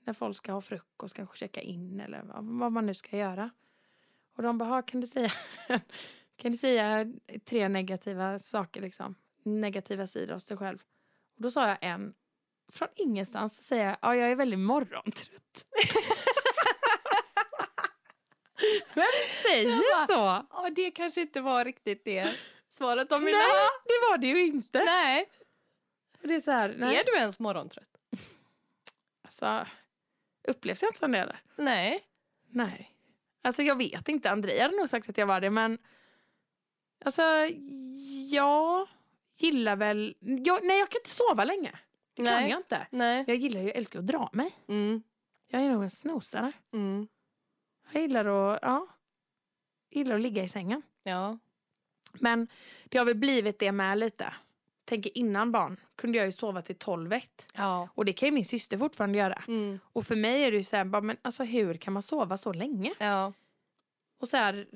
Speaker 2: När folk ska ha frukost, kanske checka in eller vad, man nu ska göra. Och de bara, "Ha, kan du säga, *laughs* kan du säga tre negativa saker liksom? Negativa sidor hos dig själv. Och då sa jag en, från ingenstans så säger jag, ja jag är väldigt morgontrött. *laughs* Vem säger så?
Speaker 1: Ja, det kanske inte var riktigt det svaret de ville
Speaker 2: Nej,
Speaker 1: ha.
Speaker 2: det var det ju inte.
Speaker 1: Nej.
Speaker 2: Det är så här, nej.
Speaker 1: Är du ens morgontrött?
Speaker 2: Alltså, upplevs jag inte som det?
Speaker 1: Nej.
Speaker 2: Nej. Alltså jag vet inte. Andrea hade nog sagt att jag var det men alltså jag gillar väl, jag, nej jag kan inte sova länge. Kan
Speaker 1: Nej.
Speaker 2: jag inte.
Speaker 1: Nej.
Speaker 2: Jag gillar ju, älskar att dra mig.
Speaker 1: Mm.
Speaker 2: Jag är nog en snosare.
Speaker 1: Mm.
Speaker 2: Jag gillar att, ja, gillar att ligga i sängen.
Speaker 1: Ja.
Speaker 2: Men det har väl blivit det med lite. Tänker innan barn kunde jag ju sova till 12 ett.
Speaker 1: Ja.
Speaker 2: Och det kan ju min syster fortfarande göra.
Speaker 1: Mm.
Speaker 2: Och för mig är det ju så här, bara, men alltså hur kan man sova så länge?
Speaker 1: Ja.
Speaker 2: Och så här,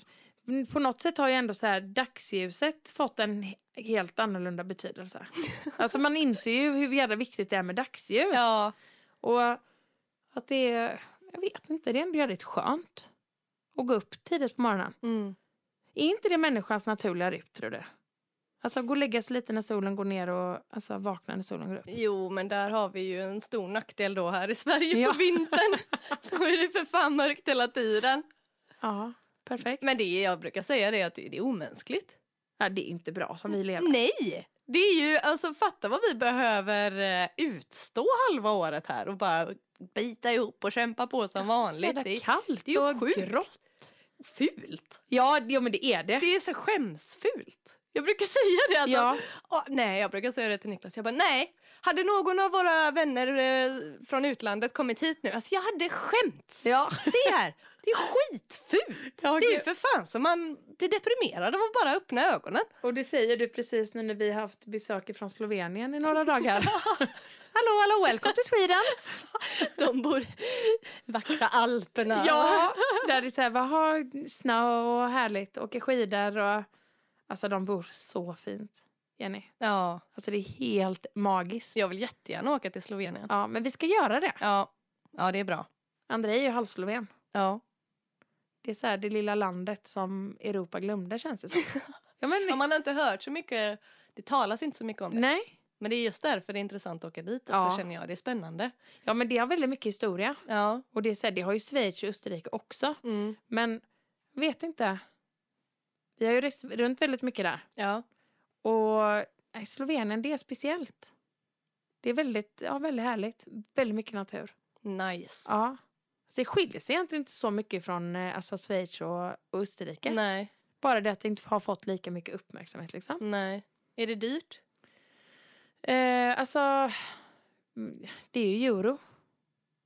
Speaker 2: på något sätt har ju ändå så här dagsljuset fått en he- helt annorlunda betydelse. *laughs* alltså man inser ju hur jävla viktigt det är med dagsljus.
Speaker 1: Ja.
Speaker 2: Och att det är, jag vet inte, det är ändå jävligt skönt att gå upp tidigt på morgonen.
Speaker 1: Mm.
Speaker 2: Är inte det människans naturliga rytm tror du? Alltså gå och lägga sig lite när solen går ner och alltså, vakna när solen går upp.
Speaker 1: Jo, men där har vi ju en stor nackdel då här i Sverige
Speaker 2: Ja.
Speaker 1: på vintern. *laughs* Då är det för fan mörkt hela tiden.
Speaker 2: Ja, perfekt.
Speaker 1: Men det jag brukar säga det är att det är omänskligt.
Speaker 2: Ja, det är inte bra som vi lever.
Speaker 1: Nej! Det är ju, alltså fatta vad vi behöver eh, utstå halva året här och bara bita ihop och kämpa på som vanligt. Det är
Speaker 2: kallt
Speaker 1: det är
Speaker 2: och
Speaker 1: sjukt.
Speaker 2: grått.
Speaker 1: fult.
Speaker 2: Ja, ja, men det är det.
Speaker 1: Det är så skämsfult. Jag brukar säga det. Att
Speaker 2: Ja.
Speaker 1: Åh, nej, jag brukar säga det till Niklas. Jag bara, nej. Hade någon av våra vänner eh, från utlandet kommit hit nu, alltså jag hade skämts.
Speaker 2: Ja.
Speaker 1: Se här, det är skitfult.
Speaker 2: Ja,
Speaker 1: det är ju för fan så man blir deprimerad av att bara öppna ögonen.
Speaker 2: Och det säger du precis nu när vi har haft besök från Slovenien i några dagar. *laughs* hallå, hallå, welcome to Sweden! *laughs*
Speaker 1: De bor i vackra Alperna.
Speaker 2: Ja, där det är så här, vad har snö och härligt, åker skidor och... Alltså de bor så fint, Jenny.
Speaker 1: ja.
Speaker 2: Alltså det är helt magiskt.
Speaker 1: Jag vill jättegärna åka till Slovenien.
Speaker 2: Ja, men vi ska göra det.
Speaker 1: Ja, ja det är bra.
Speaker 2: André är ju halvsloven.
Speaker 1: Ja.
Speaker 2: Det är så här det lilla landet som Europa glömde känns det som. *laughs* Ja, men,
Speaker 1: man har inte hört så mycket, det talas inte så mycket om det.
Speaker 2: nej.
Speaker 1: Men det är just därför det är intressant att åka dit också
Speaker 2: Ja.
Speaker 1: känner jag. Det är spännande.
Speaker 2: Ja, men det har väldigt mycket historia.
Speaker 1: Ja.
Speaker 2: Och det, är så här, det har ju Schweiz och Österrike också.
Speaker 1: Mm.
Speaker 2: Men vet inte. Vi har ju rest runt väldigt mycket där.
Speaker 1: Ja.
Speaker 2: Och nej, Slovenien, det är speciellt. Det är väldigt, ja, väldigt härligt. Väldigt mycket natur.
Speaker 1: Nice.
Speaker 2: Ja. Alltså det skiljer sig egentligen inte så mycket från eh, alltså Schweiz och, och Österrike.
Speaker 1: Nej,
Speaker 2: Bara det att det inte har fått lika mycket uppmärksamhet. Liksom.
Speaker 1: nej. Är det dyrt?
Speaker 2: Eh, alltså, mm, det är ju euro.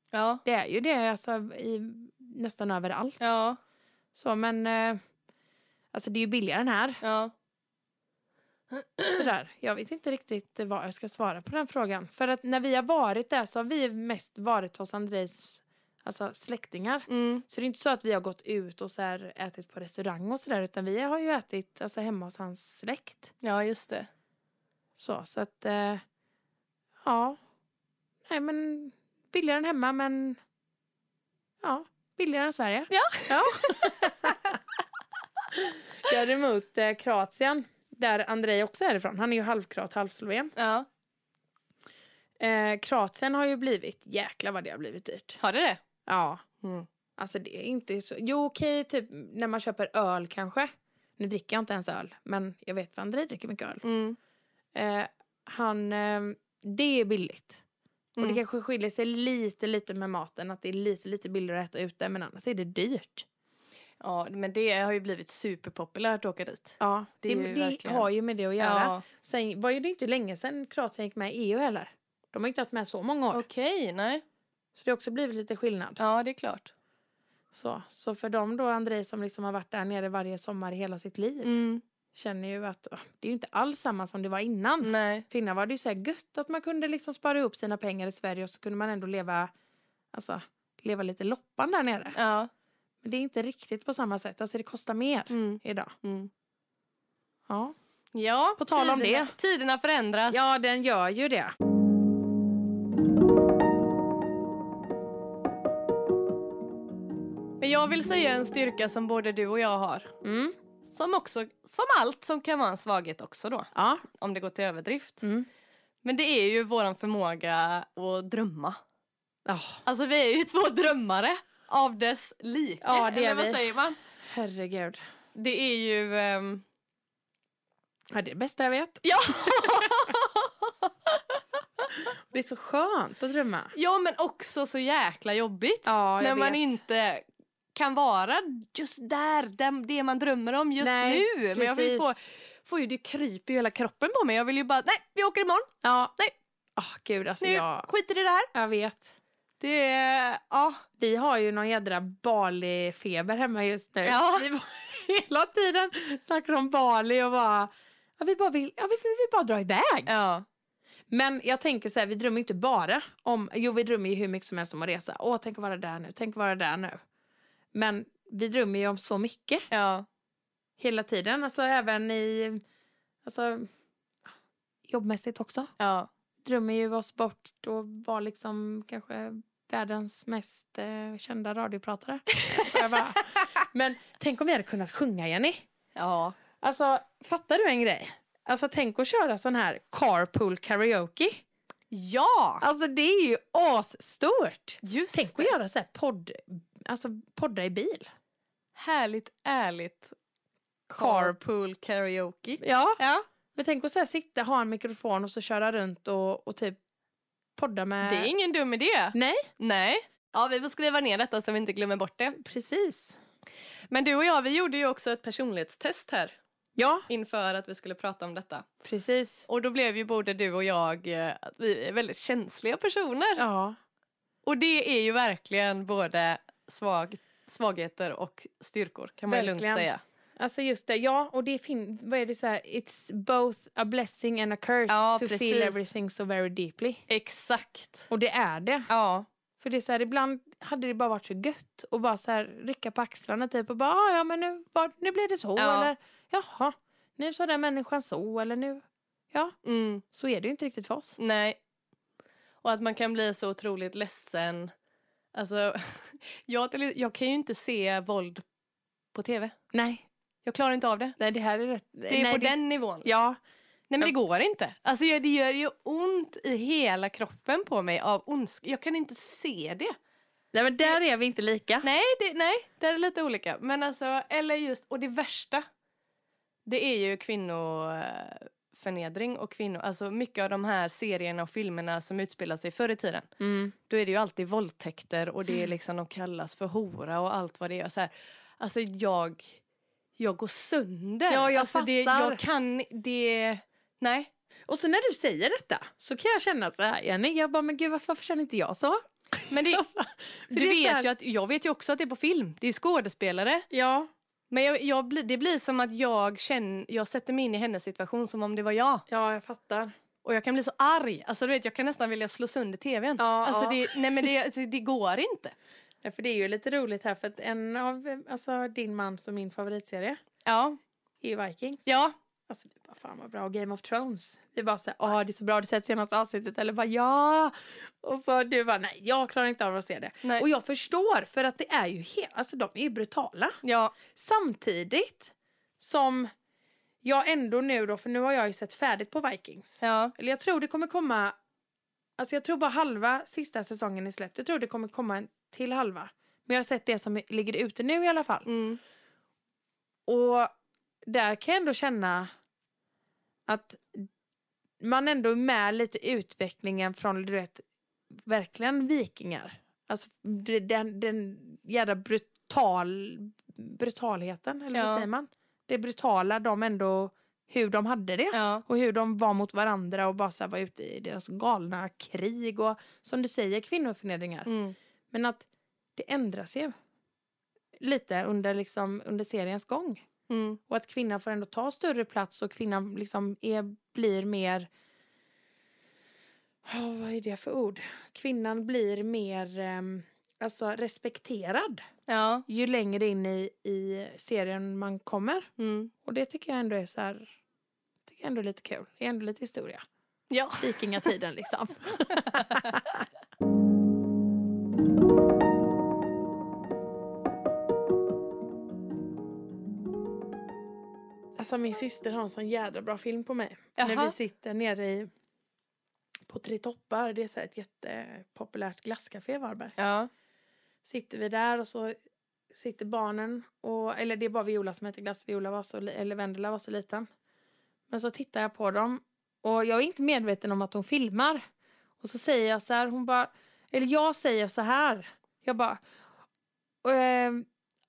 Speaker 1: Ja.
Speaker 2: Det är ju det alltså, i nästan överallt.
Speaker 1: Ja.
Speaker 2: Så, men eh, alltså, det är ju billigare än här.
Speaker 1: Ja.
Speaker 2: Sådär. Jag vet inte riktigt vad jag ska svara på den frågan. För att när vi har varit där så har vi mest varit hos Andrejs alltså, släktingar.
Speaker 1: Mm.
Speaker 2: Så det är inte så att vi har gått ut och så här, ätit på restaurang och sådär utan vi har ju ätit alltså, hemma hos hans släkt.
Speaker 1: Ja, just det.
Speaker 2: Så, så att eh, ja. Nej men billigare än hemma men ja, billigare än Sverige.
Speaker 1: Ja.
Speaker 2: ja. *laughs* Däremot eh, Kroatien där Andrei också är ifrån. Han är ju halvkroat, halvsloven.
Speaker 1: Ja.
Speaker 2: Eh, Kroatien har ju blivit, jäklar vad det har blivit dyrt.
Speaker 1: Har det det?
Speaker 2: Ja,
Speaker 1: Mm.
Speaker 2: alltså det är inte så. Jo okej, typ när man köper öl kanske. Nu dricker jag inte ens öl, men jag vet vad Andrei dricker mycket öl.
Speaker 1: Mm.
Speaker 2: Eh, han, eh, det är billigt. Och
Speaker 1: Mm.
Speaker 2: det kanske skiljer sig lite, lite med maten. Att det är lite, lite billigare att äta ute. Men annars är det dyrt.
Speaker 1: Ja, men det har ju blivit superpopulärt att åka dit.
Speaker 2: Ja,
Speaker 1: Det
Speaker 2: det,
Speaker 1: ju
Speaker 2: det,
Speaker 1: verkligen-
Speaker 2: har ju med det att göra.
Speaker 1: Ja.
Speaker 2: Sen var ju det inte länge sedan Kroatien gick med i EU heller. De har inte varit med så många år.
Speaker 1: Okej, nej.
Speaker 2: Så det har också blivit lite skillnad.
Speaker 1: Ja, det är klart.
Speaker 2: Så, så för dem då, Andrei som liksom har varit där nere varje sommar i hela sitt liv.
Speaker 1: Mm.
Speaker 2: Känner ju att åh, det är ju inte alls samma som det var innan.
Speaker 1: Nej.
Speaker 2: För innan var det ju så här gött att man kunde liksom spara ihop sina pengar i Sverige och så kunde man ändå leva, alltså, leva lite loppan där nere.
Speaker 1: Ja.
Speaker 2: Men det är inte riktigt på samma sätt. Alltså det kostar mer
Speaker 1: Mm.
Speaker 2: idag.
Speaker 1: Mm.
Speaker 2: Ja.
Speaker 1: Ja,
Speaker 2: På tal om
Speaker 1: tiderna,
Speaker 2: det.
Speaker 1: Tiderna förändras.
Speaker 2: ja, den gör ju det.
Speaker 1: Men jag vill säga en styrka som både du och jag har.
Speaker 2: Mm.
Speaker 1: Som också, som allt som kan vara en svaghet också då.
Speaker 2: Ja.
Speaker 1: Om det går till överdrift.
Speaker 2: Mm.
Speaker 1: Men det är ju våran förmåga att drömma.
Speaker 2: Oh,
Speaker 1: Alltså vi är ju två drömmare av dess like.
Speaker 2: Ja, det är
Speaker 1: Eller vad
Speaker 2: vi.
Speaker 1: säger man?
Speaker 2: herregud.
Speaker 1: Det är ju... ehm,
Speaker 2: Ja, det är det bästa jag vet.
Speaker 1: Ja! *laughs*
Speaker 2: Det är så skönt att drömma.
Speaker 1: ja, men också så jäkla jobbigt.
Speaker 2: Ja,
Speaker 1: när
Speaker 2: jag
Speaker 1: man
Speaker 2: vet.
Speaker 1: inte kan vara just där, det man drömmer om just
Speaker 2: Nej,
Speaker 1: nu. Men jag vill få, får ju, det kryper ju hela kroppen på mig. Jag vill ju bara, nej, vi åker imorgon.
Speaker 2: Ja.
Speaker 1: Nej.
Speaker 2: Åh, gud, alltså
Speaker 1: Nu,
Speaker 2: jag,
Speaker 1: skit i det där.
Speaker 2: jag vet.
Speaker 1: Det ja.
Speaker 2: Vi har ju någon jädra Bali-feber hemma just nu.
Speaker 1: Ja.
Speaker 2: Vi *laughs* hela tiden snackar om Bali och bara... Ja, vi, bara vill, ja, vi, vi vill bara dra iväg.
Speaker 1: ja.
Speaker 2: Men jag tänker så här, vi drömmer inte bara om... Jo, vi drömmer ju hur mycket som helst om att resa. Åh, tänk att vara där nu, tänk att vara där nu. Men vi drömmer ju om så mycket
Speaker 1: Ja.
Speaker 2: hela tiden. Alltså även i... Alltså, jobbmässigt också.
Speaker 1: Ja.
Speaker 2: Drömmer ju oss bort och vara liksom kanske världens mest eh, kända radiopratare. *laughs* Men tänk om vi hade kunnat sjunga, Jenny.
Speaker 1: Ja.
Speaker 2: Alltså, fattar du en grej? Alltså, tänk att köra sån här carpool karaoke.
Speaker 1: Ja!
Speaker 2: Alltså, det är ju asstort.
Speaker 1: Just
Speaker 2: Tänk
Speaker 1: det.
Speaker 2: att göra så här podd, alltså podda i bil.
Speaker 1: Härligt, ärligt.
Speaker 2: Car-
Speaker 1: Carpool karaoke.
Speaker 2: Ja.
Speaker 1: Ja.
Speaker 2: Men tänk att så här sitta, ha en mikrofon och så köra runt och, och typ podda med...
Speaker 1: Det är ingen dum idé.
Speaker 2: Nej,
Speaker 1: Nej. Ja, vi får skriva ner detta så vi inte glömmer bort det.
Speaker 2: precis.
Speaker 1: Men du och jag, vi gjorde ju också ett personlighetstest här
Speaker 2: Ja,
Speaker 1: inför att vi skulle prata om detta.
Speaker 2: precis.
Speaker 1: Och då blev ju både du och jag, eh, vi är väldigt känsliga personer.
Speaker 2: Ja,
Speaker 1: Och det är ju verkligen både svag, svagheter och styrkor kan man ju lugnt
Speaker 2: Verkligen.
Speaker 1: säga.
Speaker 2: alltså just det. Ja, och det är fin- vad är det så här? It's both a blessing and a curse
Speaker 1: Ja,
Speaker 2: to
Speaker 1: precis.
Speaker 2: feel everything so very deeply.
Speaker 1: Exakt.
Speaker 2: Och det är det.
Speaker 1: Ja.
Speaker 2: För det är så här, ibland hade det bara varit så gött och bara så här rycka på axlarna typ och bara "Ah, ja men nu, var, nu blev det så
Speaker 1: Ja.
Speaker 2: eller jaha, nu sa den människan så eller nu, ja
Speaker 1: Mm.
Speaker 2: så är det ju inte riktigt för oss.
Speaker 1: Nej. Och att man kan bli så otroligt ledsen. Alltså, *laughs* jag, jag kan ju inte se våld på tv.
Speaker 2: Nej,
Speaker 1: Jag klarar inte av det.
Speaker 2: nej det här är rätt.
Speaker 1: Det är
Speaker 2: nej,
Speaker 1: på den nivån.
Speaker 2: Ja,
Speaker 1: Nej men det går inte. Alltså det gör ju ont i hela kroppen på mig av ondska. Jag kan inte se det.
Speaker 2: nej men där är vi inte lika.
Speaker 1: Nej, det, nej, det är lite olika. Men alltså, eller just, och det värsta. Det är ju kvinnoförnedring och kvinnor, alltså mycket av de här serierna och filmerna som utspelar sig förr i tiden.
Speaker 2: Mm.
Speaker 1: Då är det ju alltid våldtäkter och det är liksom de kallas för hora och allt vad det är. Så här, alltså jag, jag går sönder.
Speaker 2: Ja, jag
Speaker 1: alltså det,
Speaker 2: fattar.
Speaker 1: jag kan, det, nej.
Speaker 2: Och så när du säger detta så kan jag känna så här, Jenny, jag bara, men gud varför känner inte jag så?
Speaker 1: Men det, *laughs*
Speaker 2: Alltså,
Speaker 1: du
Speaker 2: det
Speaker 1: vet ju att, jag vet ju också att det är på film, det är ju skådespelare.
Speaker 2: Ja,
Speaker 1: Men jag, jag, blir- det blir som att jag känner, jag sätter mig in i hennes situation som om det var jag.
Speaker 2: ja, jag fattar.
Speaker 1: Och jag kan bli så arg. Alltså du vet, jag kan nästan vilja slå sönder tvn.
Speaker 2: Ja,
Speaker 1: alltså,
Speaker 2: ja.
Speaker 1: Det, nej men det, alltså, det går inte.
Speaker 2: Ja, för det är ju lite roligt här för att en av alltså, din mans och min favoritserie
Speaker 1: Ja.
Speaker 2: är ju Vikings.
Speaker 1: Ja.
Speaker 2: Alltså det är bara fan vad bra. Och Game of Thrones. Vi bara såhär, åh det är så bra, du sett senaste avsnittet. Eller bara ja. Och så du bara, nej jag klarar inte av att se det.
Speaker 1: Nej.
Speaker 2: Och jag förstår för att det är ju helt, alltså de är ju brutala.
Speaker 1: Ja.
Speaker 2: Samtidigt som jag ändå nu då, för nu har jag ju sett färdigt på Vikings.
Speaker 1: Ja.
Speaker 2: Eller jag tror det kommer komma, alltså jag tror bara halva sista säsongen är släppt. Jag tror det kommer komma en till halva. Men jag har sett det som ligger ute nu i alla fall.
Speaker 1: Mm.
Speaker 2: Och där kan jag ändå känna att man ändå är med lite i utvecklingen från, du vet, verkligen vikingar. Alltså den, den jävla brutal, brutalheten, eller
Speaker 1: Ja.
Speaker 2: vad säger man? Det brutala, de ändå, hur de hade det.
Speaker 1: Ja.
Speaker 2: Och hur de var mot varandra och bara så var ute i deras galna krig och som du säger kvinnoförnedringar.
Speaker 1: Mm.
Speaker 2: Men att det ändras ju lite under, liksom, under seriens gång.
Speaker 1: Mm.
Speaker 2: Och att kvinnan får ändå ta större plats och kvinnan liksom är, blir mer... Ja, vad är det för ord? Kvinnan blir mer ehm, alltså, respekterad
Speaker 1: Ja.
Speaker 2: ju längre in i, i serien man kommer.
Speaker 1: Mm.
Speaker 2: Och det tycker jag ändå är så här... tycker jag ändå är lite kul. Det är ändå lite historia.
Speaker 1: Ja.
Speaker 2: Vikingatiden liksom. *laughs* Alltså min syster har en sån jädra bra film på mig. När
Speaker 1: Jaha.
Speaker 2: vi sitter nere i på Tre Toppar, det är så ett jättepopulärt glasscafé i Varberg.
Speaker 1: Ja.
Speaker 2: Sitter vi där och så sitter barnen och, eller det är bara Viola som heter glass, Viola var så, eller Vendela var så liten. Men så tittar jag på dem och jag är inte medveten om att hon filmar. Och så säger jag så här, hon bara, eller jag säger så här. Jag bara, ehm,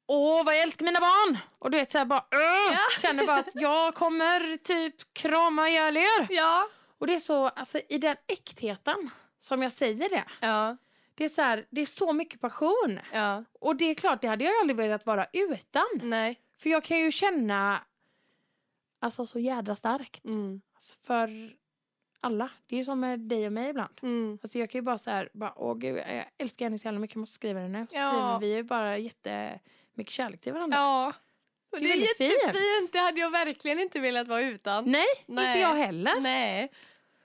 Speaker 2: åh vad jag älskar mina barn! Och du vet så här bara, "Åh!" känner bara att jag kommer typ krama ihjäl er.
Speaker 1: Ja.
Speaker 2: Och det är så, alltså i den äktheten som jag säger det.
Speaker 1: Ja.
Speaker 2: Det är så här, det är så mycket passion.
Speaker 1: Ja.
Speaker 2: Och det är klart, det hade jag aldrig velat vara utan.
Speaker 1: Nej.
Speaker 2: För jag kan ju känna alltså så jädra starkt.
Speaker 1: Mm.
Speaker 2: Alltså för alla. Det är ju som med dig och mig ibland.
Speaker 1: Mm.
Speaker 2: Alltså jag kan ju bara så här, bara, åh gud, jag älskar henne så jävla mycket, jag måste skriva det nu. Så
Speaker 1: Ja.
Speaker 2: skriver vi ju bara jättemycket kärlek till varandra.
Speaker 1: Ja.
Speaker 2: Det
Speaker 1: Det
Speaker 2: är
Speaker 1: är,
Speaker 2: väldigt fint.
Speaker 1: jättefint. Det hade jag verkligen inte velat vara utan.
Speaker 2: Nej,
Speaker 1: Nej.
Speaker 2: inte jag heller.
Speaker 1: Nej.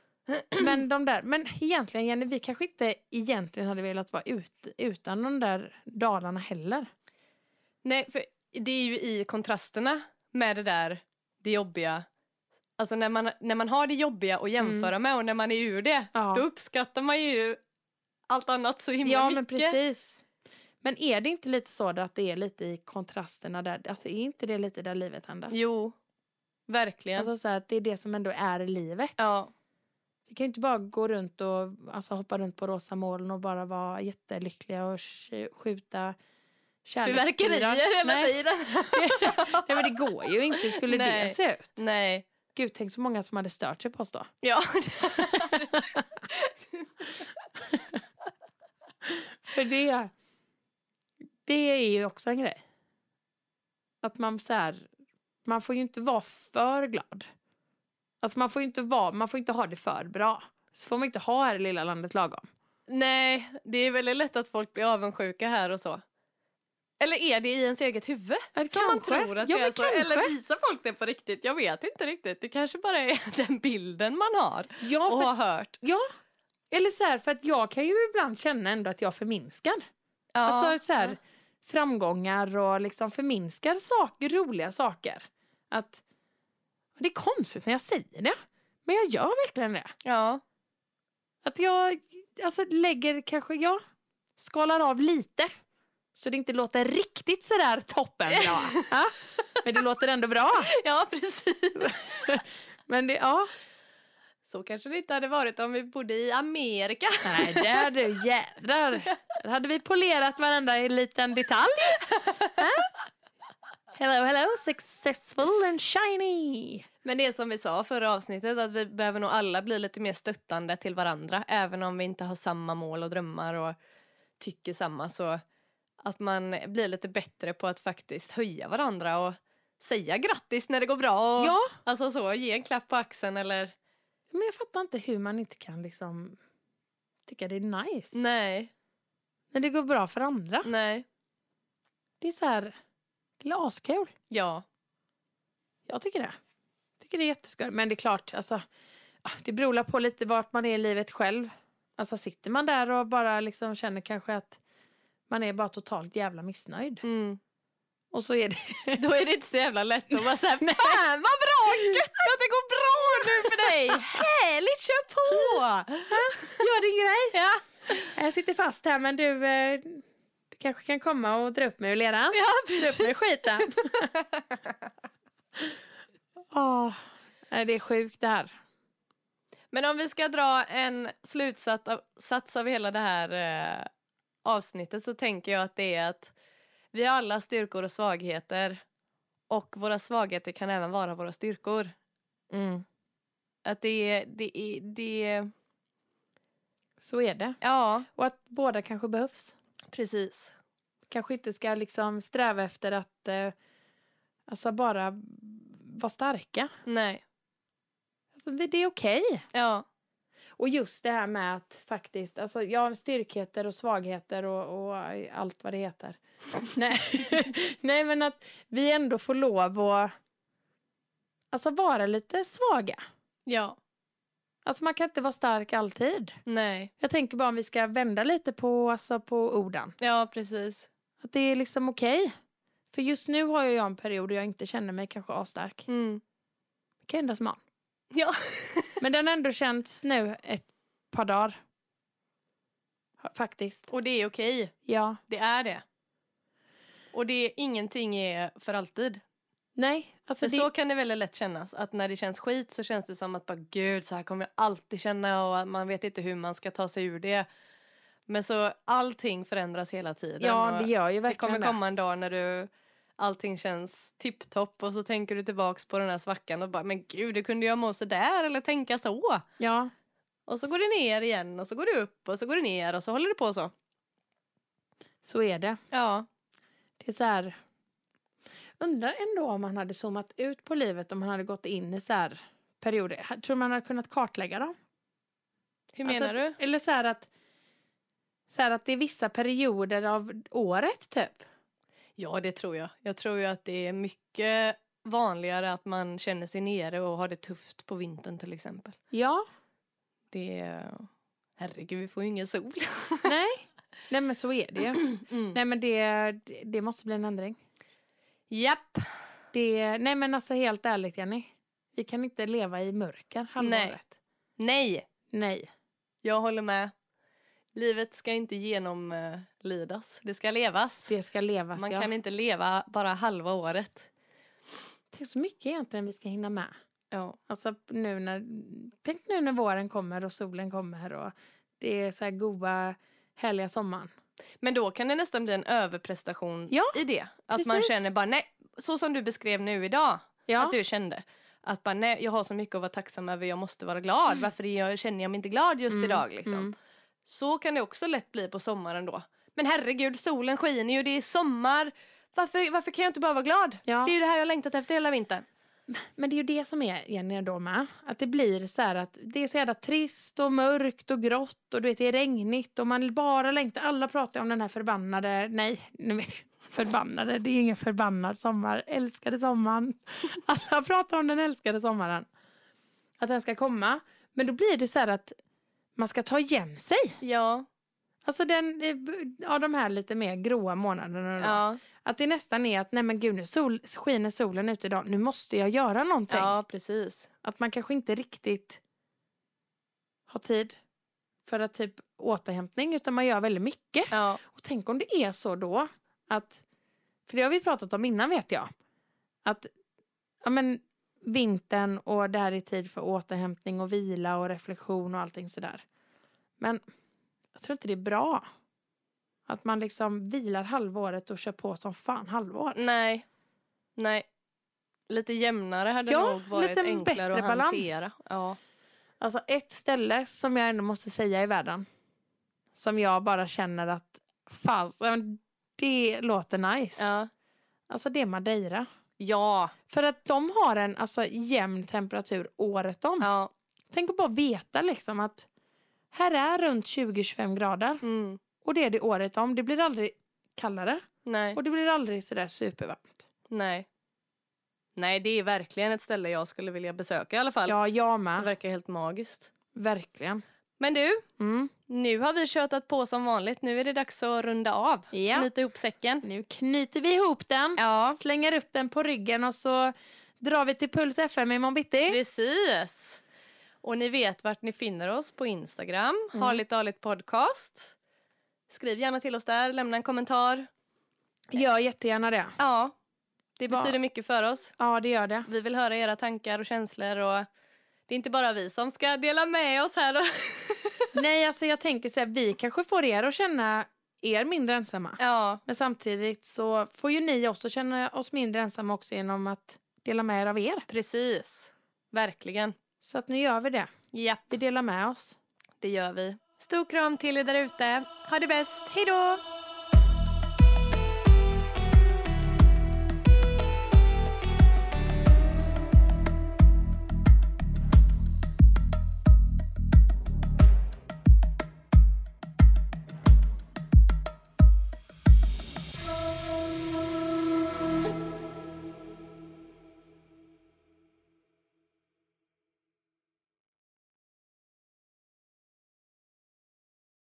Speaker 1: *clears throat*
Speaker 2: Men de där, men egentligen Jenny, vi kanske inte egentligen hade velat vara ut, utan de där dalarna heller.
Speaker 1: Nej, för det är ju i kontrasterna med det där, det jobbiga. Alltså när man, när man har det jobbiga att jämföra med och när man är ur det,
Speaker 2: Mm. Ja.
Speaker 1: då uppskattar man ju allt annat så himla
Speaker 2: Ja,
Speaker 1: mycket.
Speaker 2: men precis. Men är det inte lite så att det är lite i kontrasterna där, alltså är inte det lite där livet händer?
Speaker 1: Jo, verkligen.
Speaker 2: Alltså så att det är det som ändå är livet.
Speaker 1: ja.
Speaker 2: Vi kan ju inte bara gå runt och alltså, hoppa runt på rosa moln och bara vara jättelyckliga och sk- skjuta.
Speaker 1: Fyrverkerier hela
Speaker 2: Nej.
Speaker 1: tiden. *laughs*
Speaker 2: Nej men det går ju inte. Hur skulle det
Speaker 1: Nej.
Speaker 2: se ut?
Speaker 1: Nej.
Speaker 2: Gud, tänk så många som hade stört sig på oss då.
Speaker 1: Ja. *laughs* *laughs*
Speaker 2: För det, det är ju också en grej. Att man så här, man får ju inte vara för glad. Alltså man får inte, vara, man får inte ha det för bra. Så får man inte ha här i lilla landet lagom.
Speaker 1: Nej, det är väldigt lätt att folk blir avundsjuka här och så. Eller är det i ens eget huvud?
Speaker 2: Ja,
Speaker 1: Som man
Speaker 2: kanske.
Speaker 1: tror att
Speaker 2: Ja,
Speaker 1: det är så.
Speaker 2: kanske.
Speaker 1: Eller visar folk det på riktigt? Jag vet inte riktigt. Det kanske bara är *laughs* den bilden man har
Speaker 2: Ja,
Speaker 1: och
Speaker 2: för,
Speaker 1: har hört.
Speaker 2: ja. Eller så här, för att jag kan ju ibland känna ändå att jag förminskar.
Speaker 1: Ja.
Speaker 2: Alltså så här, framgångar och liksom förminskar saker, roliga saker. Att det är konstigt när jag säger det. Men jag gör verkligen det.
Speaker 1: Ja.
Speaker 2: Att jag alltså, lägger kanske, ja, skalar av lite. Så det inte låter riktigt sådär toppen bra. *laughs* ja? Men det låter ändå bra.
Speaker 1: ja, precis. *laughs*
Speaker 2: Men det, ja.
Speaker 1: Så kanske det inte hade varit om vi bodde i Amerika.
Speaker 2: Nej, där du jädrar. Där hade vi polerat varandra i en liten detalj. Hello, hello, successful and shiny.
Speaker 1: Men det är som vi sa förra avsnittet att vi behöver nog alla bli lite mer stöttande till varandra även om vi inte har samma mål och drömmar och tycker samma så att man blir lite bättre på att faktiskt höja varandra och säga grattis när det går bra och
Speaker 2: Ja,
Speaker 1: alltså så ge en klapp på axeln eller
Speaker 2: men jag fattar inte hur man inte kan liksom tycka det är nice.
Speaker 1: nej,
Speaker 2: När det går bra för andra.
Speaker 1: nej,
Speaker 2: Det är så här, det är askul.
Speaker 1: ja,
Speaker 2: Jag tycker det. Jag tycker det är jätteskoj. Men det är klart, alltså, ah, det beror på lite vart man är i livet själv. Alltså sitter man där och bara liksom känner kanske att man är bara totalt jävla missnöjd.
Speaker 1: mm.
Speaker 2: Och så är det... *laughs*
Speaker 1: då är det inte så jävla lätt att vara såhär *laughs* fan vad bra, gött att det går bra nu för dig, härligt, kör på!
Speaker 2: Gör din grej!
Speaker 1: Ja,
Speaker 2: Jag sitter fast här men du, eh, du kanske kan komma och dra upp mig ur leran.
Speaker 1: ja
Speaker 2: Dra upp mig ur skiten. *laughs* Nej, det är sjukt det här.
Speaker 1: Men om vi ska dra en slutsats av, sats av hela det här eh, avsnittet så tänker jag att det är att vi har alla styrkor och svagheter och våra svagheter kan även vara våra styrkor.
Speaker 2: Mm.
Speaker 1: Att det är, det är, det är,
Speaker 2: Så är det.
Speaker 1: ja,
Speaker 2: Och att båda kanske behövs.
Speaker 1: precis.
Speaker 2: Kanske inte ska liksom sträva efter att eh, alltså bara vara starka.
Speaker 1: Nej,
Speaker 2: Alltså det, är okej.
Speaker 1: ja,
Speaker 2: Och just det här med att faktiskt, alltså ja, styrkheter och svagheter och, och allt vad det heter. *laughs* Nej. *laughs* Nej, men att vi ändå får lov att alltså vara lite svaga.
Speaker 1: Ja,
Speaker 2: Alltså man kan inte vara stark alltid.
Speaker 1: nej,
Speaker 2: Jag tänker bara om vi ska vända lite på, alltså på orden.
Speaker 1: ja precis.
Speaker 2: Att det är liksom okej. För just nu har jag en period där jag inte känner mig kanske asstark.
Speaker 1: Mm.
Speaker 2: Det kan ändras imorgon.
Speaker 1: Ja. *laughs*
Speaker 2: Men den har ändå känts nu ett par dagar. Faktiskt.
Speaker 1: Och det är okej,
Speaker 2: Ja.
Speaker 1: det är det. Och det är ingenting är för alltid.
Speaker 2: Nej, alltså det...
Speaker 1: så kan det väldigt lätt kännas. Att när det känns skit så känns det som att bara gud så här kommer jag alltid känna och man vet inte hur man ska ta sig ur det. Men så allting förändras hela tiden.
Speaker 2: Ja, det gör ju
Speaker 1: det
Speaker 2: verkligen
Speaker 1: kommer komma en dag när du allting känns tipptopp och så tänker du tillbaks på den här svackan och bara men gud, det kunde jag må så där eller tänka så.
Speaker 2: Ja,
Speaker 1: Och så går det ner igen och så går det upp och så går det ner och så håller det på så.
Speaker 2: så är det.
Speaker 1: Ja,
Speaker 2: Det är så här... Undrar ändå om man hade zoomat ut på livet om man hade gått in i så här perioder. Tror man hade kunnat kartlägga dem?
Speaker 1: hur menar
Speaker 2: alltså,
Speaker 1: du?
Speaker 2: Eller så här att... Så här att det är vissa perioder av året, typ.
Speaker 1: Ja, det tror jag. Jag tror ju att det är mycket vanligare att man känner sig nere och har det tufft på vintern till exempel.
Speaker 2: Ja,
Speaker 1: Det är... Herregud, vi får ju ingen sol.
Speaker 2: nej. Nej, men så är det ju. *clears throat*
Speaker 1: Mm.
Speaker 2: Nej, men det, det måste bli en ändring.
Speaker 1: Japp.
Speaker 2: Det, nej, men alltså helt ärligt, Jenny. Vi kan inte leva i mörker halva
Speaker 1: Nej.
Speaker 2: Nej,
Speaker 1: jag håller med. Livet ska inte genomlidas. Det ska levas.
Speaker 2: Det ska levas,
Speaker 1: Man
Speaker 2: ja.
Speaker 1: kan inte leva bara halva året.
Speaker 2: Det är så mycket egentligen vi ska hinna med.
Speaker 1: Ja.
Speaker 2: Alltså nu när, tänk nu när våren kommer och solen kommer och det är så här goda, härliga sommaren.
Speaker 1: Men då kan det nästan bli en överprestation
Speaker 2: Ja,
Speaker 1: i det. Att man
Speaker 2: precis.
Speaker 1: känner bara nej, så som du beskrev nu idag.
Speaker 2: Ja,
Speaker 1: Att du kände. Att bara nej, jag har så mycket att vara tacksam över, jag måste vara glad. Varför jag, känner jag mig inte glad just
Speaker 2: Mm,
Speaker 1: idag liksom?
Speaker 2: mm.
Speaker 1: Så kan det också lätt bli på sommaren då. Men herregud, solen skiner ju, det är sommar. Varför, varför kan jag inte bara vara glad?
Speaker 2: Ja.
Speaker 1: Det är ju det här jag har längtat efter hela vintern
Speaker 2: men det är ju det som är Jenny då med. Att det blir så här att det är så jävla trist och mörkt och grått och du vet det är regnigt och man bara längtar. Alla pratar om den här förbannade, nej, nej förbannade, det är ingen förbannad sommar, älskade sommaren. *laughs* Alla pratar om den älskade sommaren. Att den ska komma. Men då blir det så här att man ska ta igen sig.
Speaker 1: Ja.
Speaker 2: Alltså den, eh, av de här lite mer gråa månaderna. Då.
Speaker 1: Ja,
Speaker 2: Att det nästan är att nej men gud nu sol, skiner solen ute idag, nu måste jag göra någonting.
Speaker 1: ja precis.
Speaker 2: Att man kanske inte riktigt har tid för att typ återhämtning utan man gör väldigt mycket.
Speaker 1: Ja.
Speaker 2: Och tänk om det är så då att, för det har vi pratat om innan vet jag, att ja men vintern och det här är tid för återhämtning och vila och reflektion och allting sådär. Men jag tror inte det är bra. Att man liksom vilar halvåret och kör på som fan halvår.
Speaker 1: Nej. Nej. Lite jämnare hade
Speaker 2: Ja,
Speaker 1: nog varit
Speaker 2: lite
Speaker 1: enklare
Speaker 2: bättre
Speaker 1: att
Speaker 2: balans.
Speaker 1: hantera. Ja.
Speaker 2: Alltså ett ställe som jag ändå måste säga i världen. Som jag bara känner att fasen, det låter nice.
Speaker 1: Ja.
Speaker 2: Alltså det är Madeira.
Speaker 1: Ja.
Speaker 2: För att de har en alltså, jämn temperatur året om.
Speaker 1: ja.
Speaker 2: Tänk att bara veta liksom att här är runt 20-25 grader.
Speaker 1: Mm.
Speaker 2: Och det är det året om. Det blir aldrig kallare.
Speaker 1: Nej.
Speaker 2: Och det blir aldrig sådär supervarmt.
Speaker 1: Nej. Nej, det är verkligen ett ställe jag skulle vilja besöka i alla fall.
Speaker 2: Ja, jag
Speaker 1: Det
Speaker 2: med.
Speaker 1: verkar helt magiskt.
Speaker 2: Verkligen.
Speaker 1: Men du,
Speaker 2: Mm.
Speaker 1: nu har vi tjötat på som vanligt. Nu är det dags att runda av.
Speaker 2: Ja.
Speaker 1: Knyta ihop säcken.
Speaker 2: Nu knyter vi ihop den.
Speaker 1: Ja,
Speaker 2: Slänger upp den på ryggen och så drar vi till Puls FM imorgon bitti.
Speaker 1: precis. Och ni vet vart ni finner oss på Instagram.
Speaker 2: Mm.
Speaker 1: Harligt Daligt Podcast. Skriv gärna till oss där, lämna en kommentar.
Speaker 2: Gör jättegärna det.
Speaker 1: Ja, det
Speaker 2: Va-
Speaker 1: betyder mycket för oss.
Speaker 2: Ja, det gör det.
Speaker 1: Vi vill höra era tankar och känslor och det är inte bara vi som ska dela med oss här. *laughs*
Speaker 2: Nej, alltså jag tänker så här, vi kanske får er att känna er mindre ensamma.
Speaker 1: ja,
Speaker 2: Men samtidigt så får ju ni också känna oss mindre ensamma också genom att dela med er av er.
Speaker 1: precis. Verkligen.
Speaker 2: Så att nu gör vi det.
Speaker 1: Ja,
Speaker 2: Vi delar med oss.
Speaker 1: det gör vi. Stor kram till er där ute. Ha det bäst. Hej då!